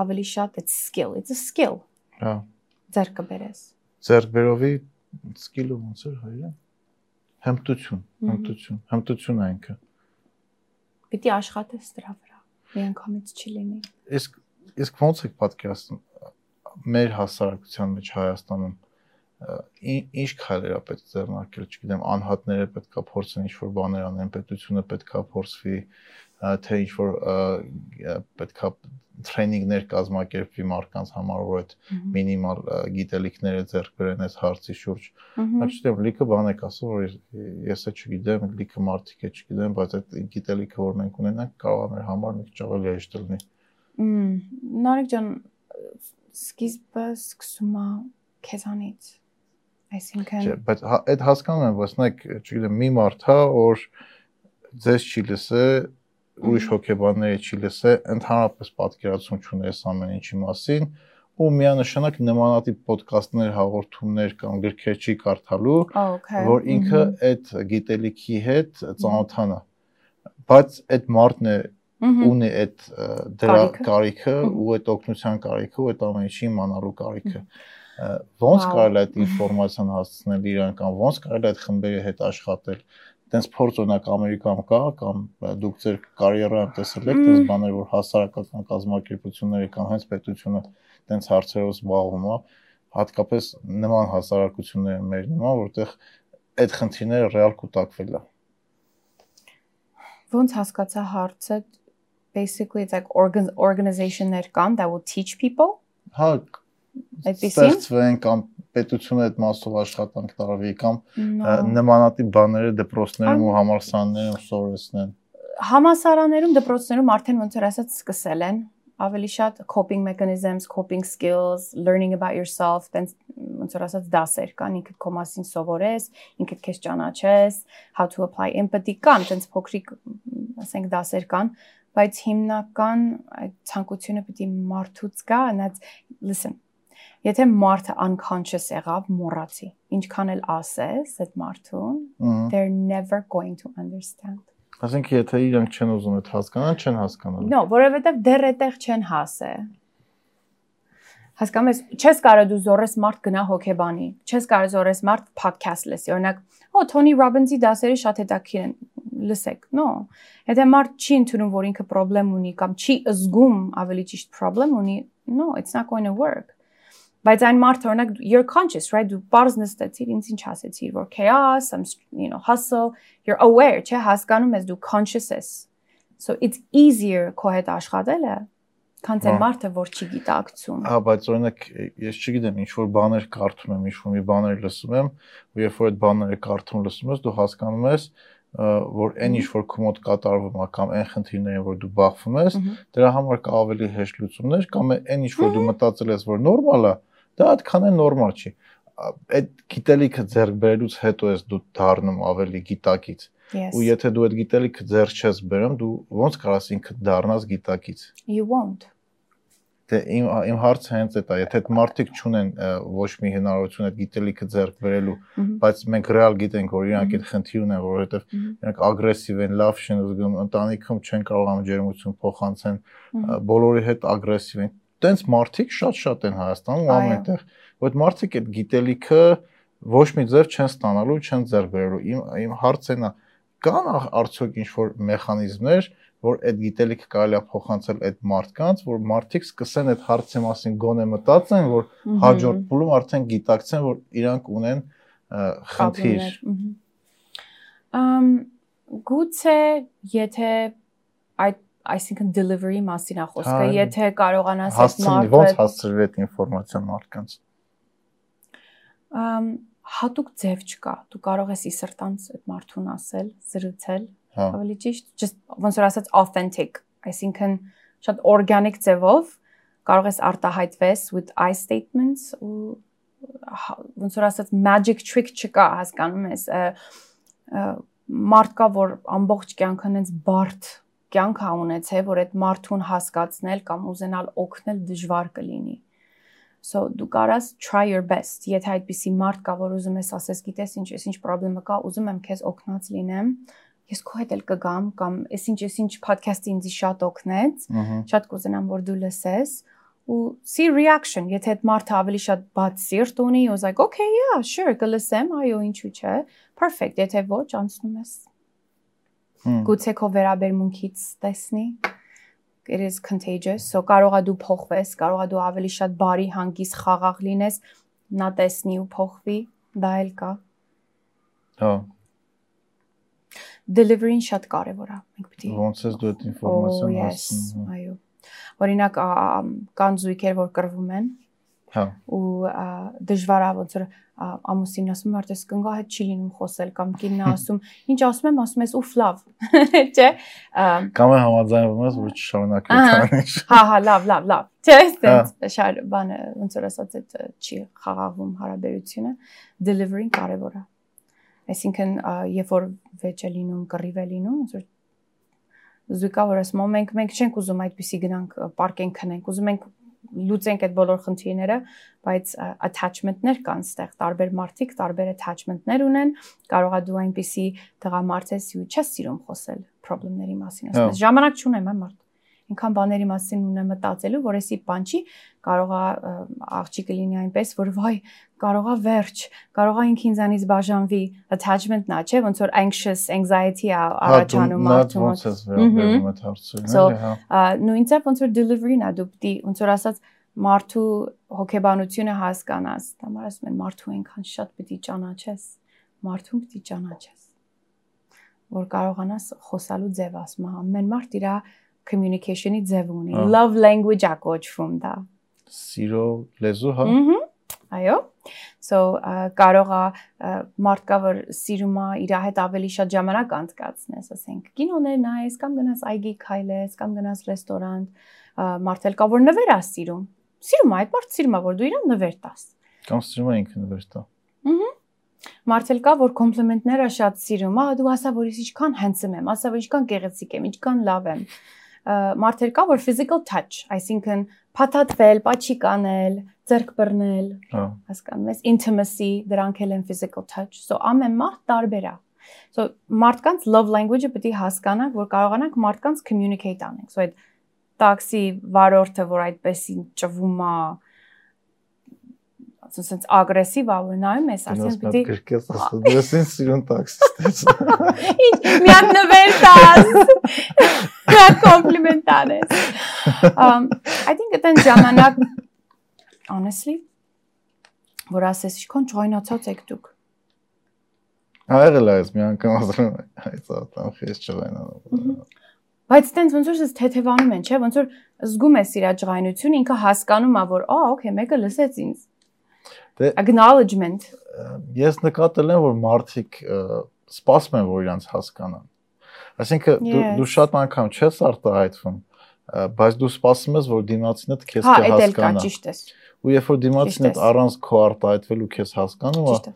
ավելի շատ այդ skill, it's a skill հա ձեր կբերես։ ձերբերովի սկիլը ոնց էր հայրեն հմտություն հմտություն հմտություն է ինքը Պիտի աշխատես դրա վրա։ Մի անգամից չի լինի։ իսկ իսկ ոնց եք պատկերացնում մեր հասարակության մեջ Հայաստանում ինչ քայլեր է պետք ձեռնարկել, չգիտեմ, անհատները պետքա փորձեն ինչ-որ բաներ անեն, պետությունը պետքա փորձվի, թե ինչ-որ պետքա տրեյնինգներ կազմակերպվի մարդկանց համար, որ այդ մինիմալ գիտելիքները ձեռք բերեն այս հարցի շուրջ։ Բայց չգիտեմ, լիքը բան եք ասում, որ ես է չգիտեմ, լիքը մարդիկ է չգիտեմ, բայց այդ գիտելիքը, որ մենք ունենանք, կարող է մեր համար մի քիչ ավելի հեշտ լինի։ Նարեկ ջան, սկիզբը սկսում է քեզանից։ Այսինքն բայց հա- այդ հասկանում եմ, բայց նայեք, չգիտեմ, մի մարդ հա, որ ձեզ չի լսե, ուրիշ հոգեբանների չի լսե, ընդհանրապես պատկերացում չունի այս ամեն ինչի մասին, ու միանշանակ նմանատիպ ոդկասթներ, հաղորդումներ կամ գրքեր չի կարդալու, որ ինքը այդ գիտելիքի հետ ծանոթանա։ Բայց այդ մարդն է ունի այդ դրա Կարիքը։ ու այդ օգնության կարիքը ու այդ ամեն ինչի իմանալու կարիքը։ Ոնց կարելի է այդ ինֆորմացիան հասցնել իրան կամ ոնց կարելի է այդ խմբերի հետ աշխատել։ Տենց փորձ օրինակ Ամերիկայում կա կամ դուք ձեր կարիերայում տեսել եք տենց բաներ, որ հասարակական կազմակերպությունները կամ հենց պետությունը տենց հարցերով զբաղվում է, հատկապես նման հասարակությունները մեր նման, որտեղ այդ խնդիրները ռեալ կուտակվել է։ ոնց հասկացա հարցը basically it's like organ organization-ներ կան that will teach people? Հա, այդպեսին ստեղծվեն կամ պետությունը այդ մասով աշխատանք տարվի կամ նմանատիպ բաները դպրոցներում ու համալսարաններում սովորեցնեն։ Համասարաններում, դպրոցներում արդեն ոնց որ ասած սկսել են ավելի շատ coping mechanisms, coping skills, learning about yourself, տենց ոնց որ ասած դասեր կան, ինքդ քո մասին սովորես, ինքդ քեզ ճանաչես, how to apply empathy կան, տենց փոքրիկ ասենք դասեր կան, բայց հիմնական այդ ցանկությունը պիտի մարդուց գա, and that's listen Եթե մարդը unconscious եղավ, մոռացի։ Ինչքան էլ ասես այդ մարդուն, they're never going to understand։ Ասենք եթե իրանք չեն ուզում այդ հասկանան, չեն հասկանալու։ No, որովհետև դեռ այդտեղ չեն հասե։ Հասկանում ես, չես կարող դու զորես մարդ գնա հոկեբանի, չես կարող զորես մարդ podcast լսի։ Օրինակ, օ Թոնի Ռոբինսի դասերը շատ հետաքրքիր են, լսեք։ No։ Եթե մարդ չի ընդունում, որ ինքը խնդրեմ ունի կամ չի զգում ավելի ճիշտ խնդրեմ ունի, no, it's not going to work։ Բայց այն մարդը օրինակ you're conscious, right? Դու բարձ նստեցիր, ինձ ինչ ասեցիր, որ chaos, I'm you know, hustle, you're aware, չէ, հասկանում ես դու conscious ես։ So it's easier քո հետ աշխատելը, քան թե մարդը որ չի գիտակցում։ Հա, բայց օրինակ ես չգիտեմ, ինչ որ բաներ կարդում եմ, ինչ որ մի բաներ լսում եմ, ու երբ որ այդ բաները կարդում լսում ես, դու հասկանում ես, որ այն ինչ որ քո մոտ կատարվում է կամ այն խնդիրներին որ դու բախվում ես, դրա համար կա ավելի հեշտ լուծումներ կամ այն ինչ որ դու մտածել ես որ նորմալ է, Դա այդքան է նորմալ չի։ Այդ գիտելիքը ձեռք բերելուց հետո ես դու դառնում ավելի գիտակից։ Ու եթե դու այդ գիտելիքը ձեռք չես բերում, դու ոնց կարաս ինքդ դառնաս գիտակից։ You won't. Դե իմ իմ հարցը հենց այդ է, եթե այդ մարդիկ չունեն ոչ մի հնարավորություն այդ գիտելիքը ձեռք բերելու, բայց մենք ռեալ գիտենք, որ իրանք այդ խնդիր ունեն, որովհետև իրանք ագրեսիվ են, լավ չեն զգում, ընտանիքում չեն կարողանում ջերմություն փոխանցեն, բոլորի հետ ագրեսիվ են տենց մարդիկ շատ-շատ են Հայաստանում ու ամենտեղ, որ այդ մարդիկ այդ գիտելիքը ոչ մի ձև չեն ստանալու, չեն ձեռք բերելու։ Իմ իմ հարցն է, կան արդյոք ինչ որ մեխանիզմներ, որ այդ գիտելիքը կարելի է փոխանցել այդ մարդկանց, որ մարդիկ սկսեն այդ հարցի մասին գոնե մտածեն, որ հաջորդ փուլում արդեն գիտակցեն, որ իրանք ունեն խնդիր։ Ամ գուցե եթե այդ այսինքն delivery մասին է խոսքը, եթե կարողանաս այդ մարդը ոնց հասցրել այդ ինֆորմացիան մարդկանց։ Ամ հատուկ ձև չկա։ Դու կարող ես իսրտանց այդ մարդուն ասել, զրուցել, ավելի ճիշտ, just ոնց որ ասած authentic, այսինքն շատ organic ձևով կարող ես արտահայտվես with I statements ու ոնց որ ասած magic trick չկա, հասկանում ես մարդ կա որ ամբողջ կյանքը հենց բարդ կյանք ա ունեցե, որ այդ մարդուն հասկացնել կամ ուզենալ օգնել դժվար կլինի։ So դու կարաս try your best։ Եթե այդպիսի մարդ կա, որ ուզում ես ասես, գիտես ինչ, ես ինչ խնդրեմը կա, ուզում եմ քեզ օգնած լինեմ, ես քո հետ էլ կգամ կամ ես ինչ ես ինչ podcast-ը ինձ շատ օգնեց, շատ կուզենամ որ դու լսես ու see reaction, եթե այդ մարդը ավելի շատ բաց սիրտ ունի, was like okay, yeah, sure, կլսեմ, այո, ինչու՞ չէ։ Perfect, եթե ոչ, անցնում ես Գուցե քո վերաբերմունքից տեսնի. It is contagious so կարողա դու փոխվես կարողա դու ավելի շատ բարի հանգիստ խաղաղ լինես նա տեսնի ու փոխվի դա էլ կա հա delivery-ն շատ կարևոր է մենք պիտի ոնց ես դու այդ ինֆորմացիան հասցնում այո օրինակ կան զույգեր որ կրվում են հա ու դժվար է ոնց որ ամուսինն ասում է արդես կնգա հետ չի լինում խոսել կամ կինն ասում ինչ ասում եմ ասում ես ուֆ լավ չէ կամ է համաձայնվում ես որ չշարունակի քանիշ հա հա լավ լավ լավ չէ այստեղ շար բանը ոնց որ ասած այդ չի խաղաղվում հարաբերությունը delivery-ն կարևոր է այսինքն երբ որ վեճ է լինում կռիվ է լինում ոնց որ զուգա որ ասում մենք մենք չենք ուզում այդպեսի գնանք պարկենք քնենք ուզում ենք լուծենք այդ բոլոր խնդիրները, բայց attachment-ներ կան ստեղ, տարբեր մարդիկ տարբեր attachment-ներ ունեն, կարողա դու այնպիսի տղամարդ ես ու չես սիրում խոսել խնդիրների մասին, ասես հա։ ժամանակ չունեմ այն մարդ այնքան բաների մասին ունեմ մտածելու, որ էսի բան չի, կարողա աղջիկը լինի այնպես, որ վայ, կարողա վերջ, կարողա ինքը ինձանից բաժանվի, attachment-ն է, չէ, ոնց որ anxious, anxiety-ը հա, առաջանում մարդու մոտ։ վերաբերում այդ հարցերին, հա։ Նույնիսկ ոնց որ delivery-ն է, դու պիտի ոնց որ ասած մարդու հոգեբանությունը հասկանաս, համար ասում են մարդու այնքան շատ պիտի ճանաչես, մարդուն պիտի ճանաչես որ կարողանաս խոսալու ձև ասում, ամեն մարդ իր communication-ի ձև ունի։ Love language-ա կոչվում դա։ Սիրո լեզու, հա։ Ահա։ Այո։ So կարող է մարդկա որ սիրում է իր հետ ավելի շատ ժամանակ անցկացնես, ասենք, կինոներ նայես կամ գնաս այգի քայլես կամ գնաս ռեստորան, մարդել կա որ նվեր է սիրում։ Սիրում է այդ մարդ սիրում է որ դու իրան նվեր տաս։ Կամ սիրում է ինքը նվեր տա։ Ահա Մարդել կա, որ կոմպլիմենտները շատ սիրում, ահա դու ասա, որ ես ինչքան handsome եմ, ասա, որ ինչքան գեղեցիկ եմ, ինչքան լավ եմ։ Մարդել կա, որ physical touch, այսինքն փաթաթվել, պաչիկ անել, ձեռք բռնել, Հա։ հասկանում ես, intimacy, դրանք էլ են physical touch։ So ամեն մարդ տարբեր է։ So մարդկանց love language-ը պետք է հասկանանք, որ կարողանանք մարդկանց communicate անենք։ So այդ տաքսի վարորդը, որ այդպես ճվում է, ասենց ագրեսիվ ա որ նայում ես, պետք պիտի գրկես ասա դες ինձ սիրուն տաքսիստից։ Ինչ մի հատ նվեր տաս։ Նա կոմպլիմենտ անես։ Um I think that ժամանակ honestly որ ասես ինչքան ճայնացած եք դուք։ եղել է այս մի անգամ ասում այս ատամ խես չղայնանա։ Բայց տենց ոնց որ ես թեթևանում են, չէ, ոնց որ զգում ես իր աջղայնությունը, ինքը հասկանում է, որ, «Ա, okay, մեկը լսեց ինձ»։ Դե- acknowledgement։ Ես նկատել եմ, որ մարդիկ սպասում են, որ իրանց հասկանան։ Այսինքն դու դու շատ անգամ չես արտահայտվում, բայց դու սպասում ես, որ դիմացինդ քեզ Հա, էդ էլ կա, կհասկանա։ ճիշտ ես։ Ու երբ որ ես։ առանց քո արտահայտվելու քեզ հասկանում է, է։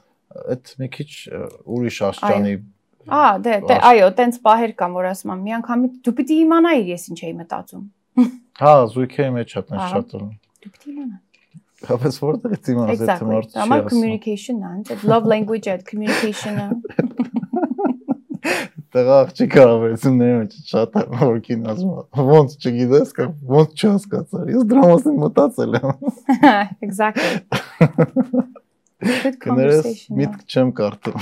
այդ մի քիչ ուրիշ աշճանի Ա, դե, դե, այո, տենց պահեր կան, որ ասում եմ, մի անգամ դու պիտի իմանայիր ես ինչ էի մտածում։ Հա, զույգերի մեջ է տես Ահա։ շատ ըլում։ Դու պիտի իմանաս։ Հապես որտեղ է իմանաս այդ չի Համար communication-ն է, այդ love language-ը, այդ communication-ը։ Տղա աղջիկ հարաբերությունների մեջ շատ է որքին ասում է, ոնց չգիտես կամ ոնց չհասկացար։ Ես դրա մասին մտածել եմ։ Exactly։ Good Կներես conversation։ միտք չեմ կարդում։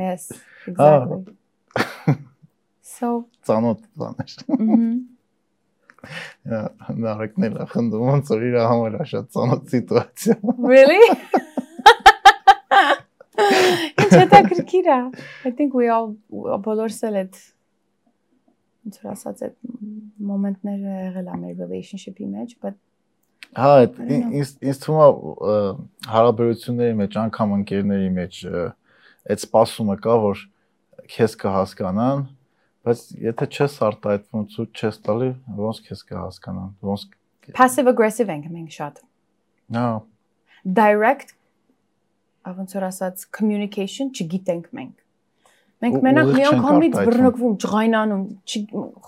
Yes, exactly։ So, Ծանոթ բաներ։ mhm։ Նարեկնել է խնդում ոնց որ իր համար է շատ ծանոթ սիտուացիա։ Really? Ինչ հետաքրքիր է։ I think we all բոլորս էլ այդ ինչ որ ասած այդ մոմենտները եղել է մեր relationship-ի մեջ, but Հա, ինձ ինձ թվում է հարաբերությունների մեջ, անգամ ընկերների մեջ այդ սպասումը կա, որ քեզ կհասկանան, բայց եթե չես արտահայտվում, ցույց չես տալի, ոնց քեզ կհասկանան, ոնց passive aggressive ենք մենք շատ։ Նա direct ոնց որ ասած communication չգիտենք մենք։ Մենք մենակ միայն կողմից բռնկվում, ճղայնանում,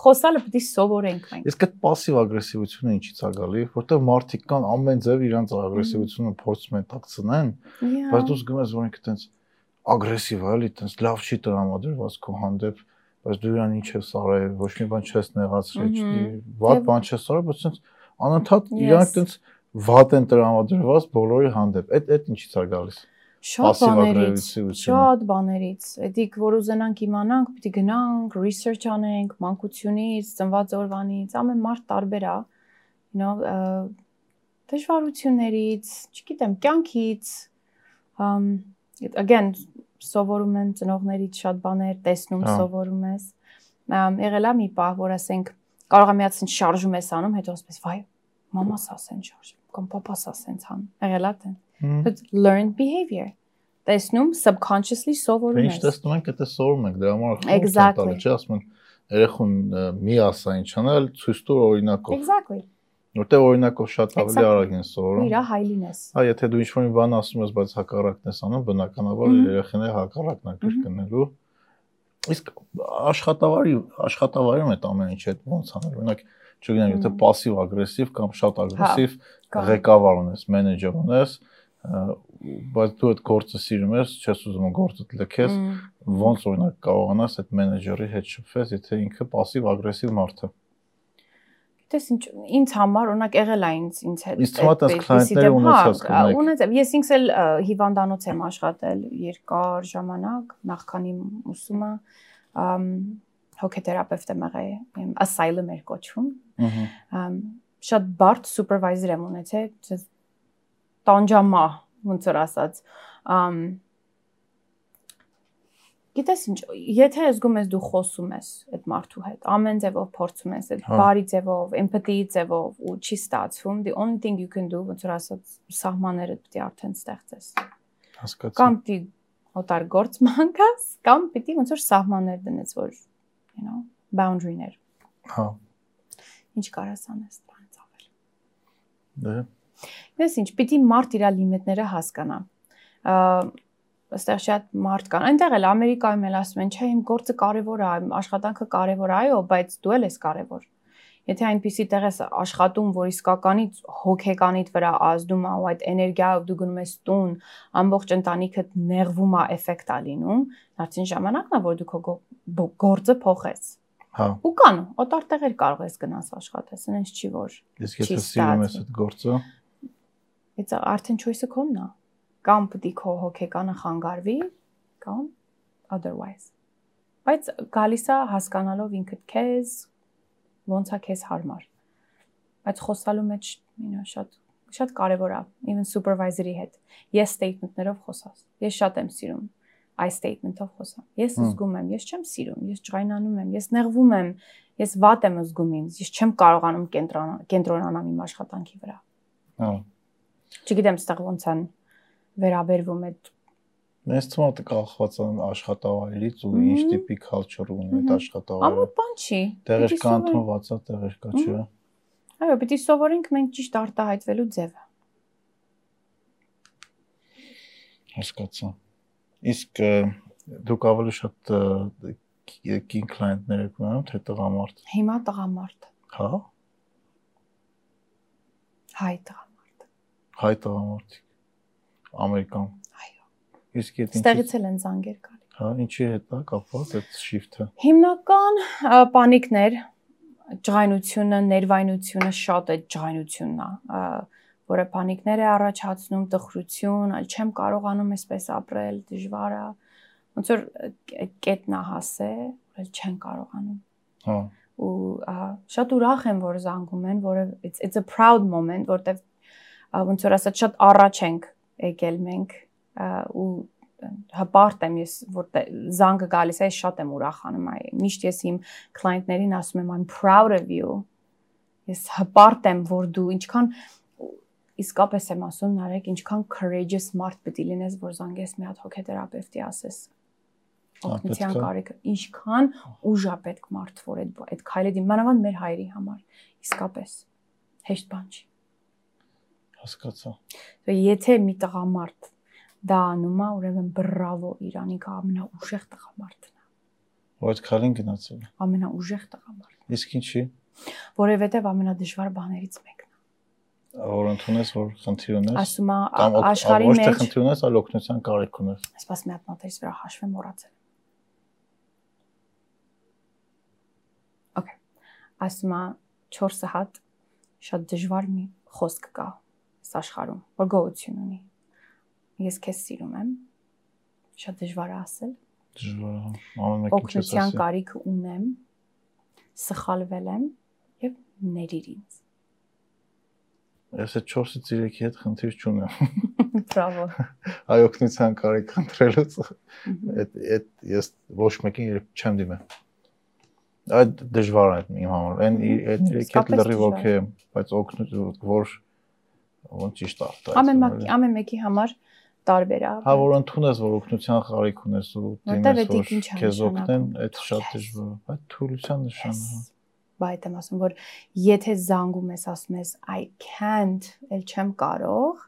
խոսալը պետք է սովորենք մենք։ Իսկ այդ passive aggressive-ությունը ինչից է գալի, որտեղ մարդիկ կան ամեն ձև իրանց aggressive-ությունը փորձում են տակցնեն, բայց դու զգում ես, որ ինքը տենց aggressive է, էլի տենց լավ չի տրամադրված քո հանդեպ բայց դու իրան ինչ ես արել, ոչ մի բան չես նեղացրել, չի, Եվ- բան չես արել, բայց տենց անընդհատ իրանք տենց վատ են տրամադրված բոլորի հանդեպ։ Այդ այդ ինչից է գալիս։ շատ բաներից, շատ բաներից։ Էդիկ որ ուզենանք իմանանք, պիտի գնանք, research անենք, մանկությունից, ծնված օրվանից, ամեն մարդ տարբեր է։ You know, դժվարություններից, չգիտեմ, կյանքից, um again սովորում են ծնողներից շատ բաներ, տեսնում սովորում ես։ եղել է մի պահ, որ ասենք կարող է միացին շարժում ես անում, հետո ասես վայ, մամաս ասեն շարժ, կամ պապաս ասեն ցան։ Եղել է դա։ But learned behavior։ Տեսնում subconsciously սովորում Ինչ ես։ տեսնում ենք, դա սովորում ենք, դրա համար են Exactly. տալի, չէ՞, ասում երեխուն մի ասա ինչ անել, ցույց տուր օրինակով, Exactly որտեղ օրինակով շատ ավելի Exactly. արագ են սովորում։ Իրա հայլին ես։ Հա, եթե դու ինչ-որ մի բան ասում ես, բայց հակառակն ես անում, բնականաբար Մհմ։ երեխաները հակառակն են կրկնելու։ Իսկ աշխատավարի աշխատավարում այդ ամեն ինչը այդ ոնց անել։ Օրինակ, չգիտեմ, եթե Մհմ։ пассив ագրեսիվ կամ շատ ագրեսիվ կա։ ղեկավար ունես, մենեջեր ունես, ը, բայց դու այդ գործը սիրում ես, չես ուզում գործը լքես, Մմ, ոնց օրինակ կարողանաս այդ մենեջերի հետ շփվես, եթե ինքը пассив ագրեսիվ մարդ է։ Գիտես ինչ ինձ համար օրինակ եղել է ինձ ինձ հետ։ տես այդպիսի client-ները դեպք, ունեցած կունեք։ Ունեցել։ Ես ինքս էլ հիվանդանոց եմ աշխատել երկար ժամանակ, նախքան իմ ուսումը, հոգեթերապևտ եմ եղել, asylum էր կոչվում։ Ահա։ շատ բարդ սուպերվայզեր եմ ունեցել, տանջամա, ոնց որ ասած, ամ Գիտես ինչ, եթե զգում ես դու խոսում ես այդ մարդու հետ, ամեն ձևով փորձում ես, այդ Հա։ բարի ձևով, empathy ձևով ու չի ստացվում, the only thing you can do, ոնց որ ասած, սահմանները պիտի արդեն ստեղծես։ Հասկացա։ Կամ պիտի օտար գործ մանկաս, կամ պիտի ոնց որ սահմաններ դնես, որ you know, boundary-ներ։ Հա։ Ինչ կարաս անես դրանից ավել։ Դե Ես ինչ, պիտի մարդ իր լիմիտները հասկանա։ Ա այստեղ շատ մարդ կան։ Այնտեղ էլ Ամերիկայում էլ ասում են, չէ, իմ գործը կարևոր է, աշխատանքը կարևոր է, այո, բայց դու էլ ես կարևոր։ Եթե այնպիսի տեղ ես աշխատում, որ իսկականից հոգեկանիդ վրա ազդում է ու այդ էներգիայով դու գնում ես տուն, ամբողջ ընտանիքդ նեղվում է, էֆեկտ է լինում, դարձին ժամանակն է, որ դու քո գործը փոխես։ հա։ Ու կան, օտար տեղեր կարող ես գնաս աշխատես, այնպես չի որ Իսկ եթե սիրում ես այդ գործը, It's արդեն choice-ը քոնն է։ Կամ պետք է քո հոգեկանը խանգարվի, կամ otherwise։ Բայց գալիս է հասկանալով ինքդ քեզ ոնց է քեզ հարմար։ Բայց խոսալու մեջ, ինո շատ շատ կարևոր է, even supervisor-ի հետ։ Ես statement-ներով խոսած։ Ես շատ եմ սիրում այս statement-ով խոսամ։ Ես զգում եմ, ես չեմ սիրում, ես ջղայնանում եմ, ես նեղվում եմ, ես վատ եմ զգում ինձ, ես չեմ կարողանում կենտրոն կենտրոնանալ իմ աշխատանքի վրա։ հա։ Չգիտեմ, ստեղ ոնց են վերաբերվում այդ Ես թվում է կախված են աշխատավայրից ու ինչ տիպի culture ունի այդ աշխատավայրը։ ամոթ բան չի։ Տեղեր կա ընդունված տեղեր կա չէ։ Այո, պիտի սովորենք մենք ճիշտ արտահայտվելու ձևը։ Հասկացա։ Իսկ դուք ավելի շատ կին կլիենտներ եք ունենում, թե տղամարդ։ Հիմա տղամարդ, Հա։ հայ տղամարդ։ Հայ տղամարդիկ։ Ամերիկան։ Այո։ Իսկ այդ Ստեղից էլ են զանգեր գալի։ Հա, ինչի հետ է կապված այդ shift-ը։ Հիմնական ա, պանիկներ, ջղայնությունը, ներվայնությունը շատ է ջղայնությունն է, որը պանիկներ է առաջացնում, տխրություն, այլ չեմ կարողանում այսպես ապրել, դժվար է։ Ոնց որ այդ կետնա հասե, այլ չեն կարողանում։ Հա։ ու շատ ուրախ եմ որ զանգում են, որը it's, it's a proud moment, որտեվ ոնց որ ասած շատ առաջ ենք եկել մենք ու հպարտ եմ ես որ տե- զանգը գալիս է շատ եմ ուրախանում այ միշտ ես իմ կլիենտներին ասում եմ I'm proud of you ես հպարտ եմ որ դու ինչքան իսկապես եմ ասում նարեկ ինչքան courageous մարդ պետք է լինես որ զանգես մի հատ հոգեթերապևտի ասես օգնության կարիքը ինչքան ուժ է պետք մարդ որ այդ այդ քայլը դիմի մանավանդ մեր հայրի համար իսկապես հեշտ բան չի Հասկացա։ Դե եթե մի տղամարդ դա անում է ուրեմն բրավո Իրանի կա ամենաուժեղ տղամարդն է Ու այդ քալին գնացել է։ ամենաուժեղ տղամարդ Իսկ ինչի։ որովհետև ամենադժվար բաներից մեկն է Որ ընդունես, որ խնդիր ունես։ ասում է աշխարհի ոչ թե մեջ խնդիր ունես, այլ օգնության կարիք ունես։ ասես մի հատ նոտերից վրա հաշվեմ մոռացել ասում է 4 հատ շատ դժվար մի խոսք կա աշխարհում որ գոհություն ունի ես քեզ սիրում եմ շատ դժվար է ասել Դժվար է։ Ամեն մեկին չես օգնության ասի։ կարիք ունեմ սխալվել եմ եւ ների ինձ Ես այդ 4-ից 3-ի հետ խնդիր չունեմ։ բրավո Այ օգնության կարիք խնդրելուց այդ այդ ես ոչ մեկին երբ չեմ դիմել։ Այդ դժվար է իմ համար։ Այն այդ 3-ի հետ լրիվ օքեյ բայց օգնություն որ ոնց ճիշտ արտահայտել։ ամեն ամեն մեկի համար տարբեր է Հա որ ընդունես որ օգնության կարիք ունես ու դիմես որ քեզ օգնեն, այդ շատ դժվար է։ Այդ թույլության նշան է։ հա։ բայց եմ ասում որ եթե զանգում ես ասում ես I can't, ել չեմ կարող,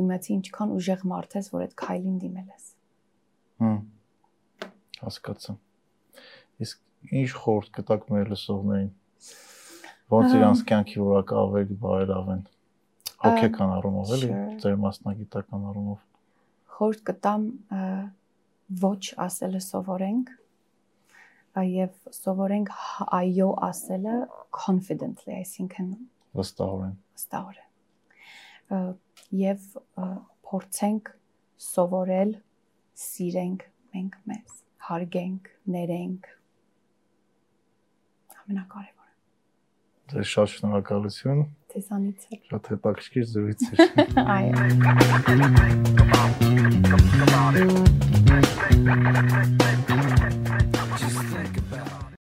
իմացի ինչքան ուժեղ մարդ ես, որ այդ քայլին դիմել ես։ Հմ։ Հասկացա։ Իսկ ինչ խորտ կտակ մեր լսողներին։ Ոնց իրանց կյանքի որակը ավելի բարելավեն։ Հոգեկան առումով էլի, ձեր մասնագիտական առումով։ Խորտ կտամ ոչ ասելը սովորենք եւ սովորենք այո ասելը confidently, այսինքն Վստահորեն։ վստահորեն։ Եվ փորձենք սովորել սիրենք մենք մեզ, հարգենք, ներենք։ Ամենակարևորը։ Ձեր շատ շնորհակալություն։ Ձեզանից էլ։ Շատ հետաքրքիր զրույց էր։ Այո։ Thank you.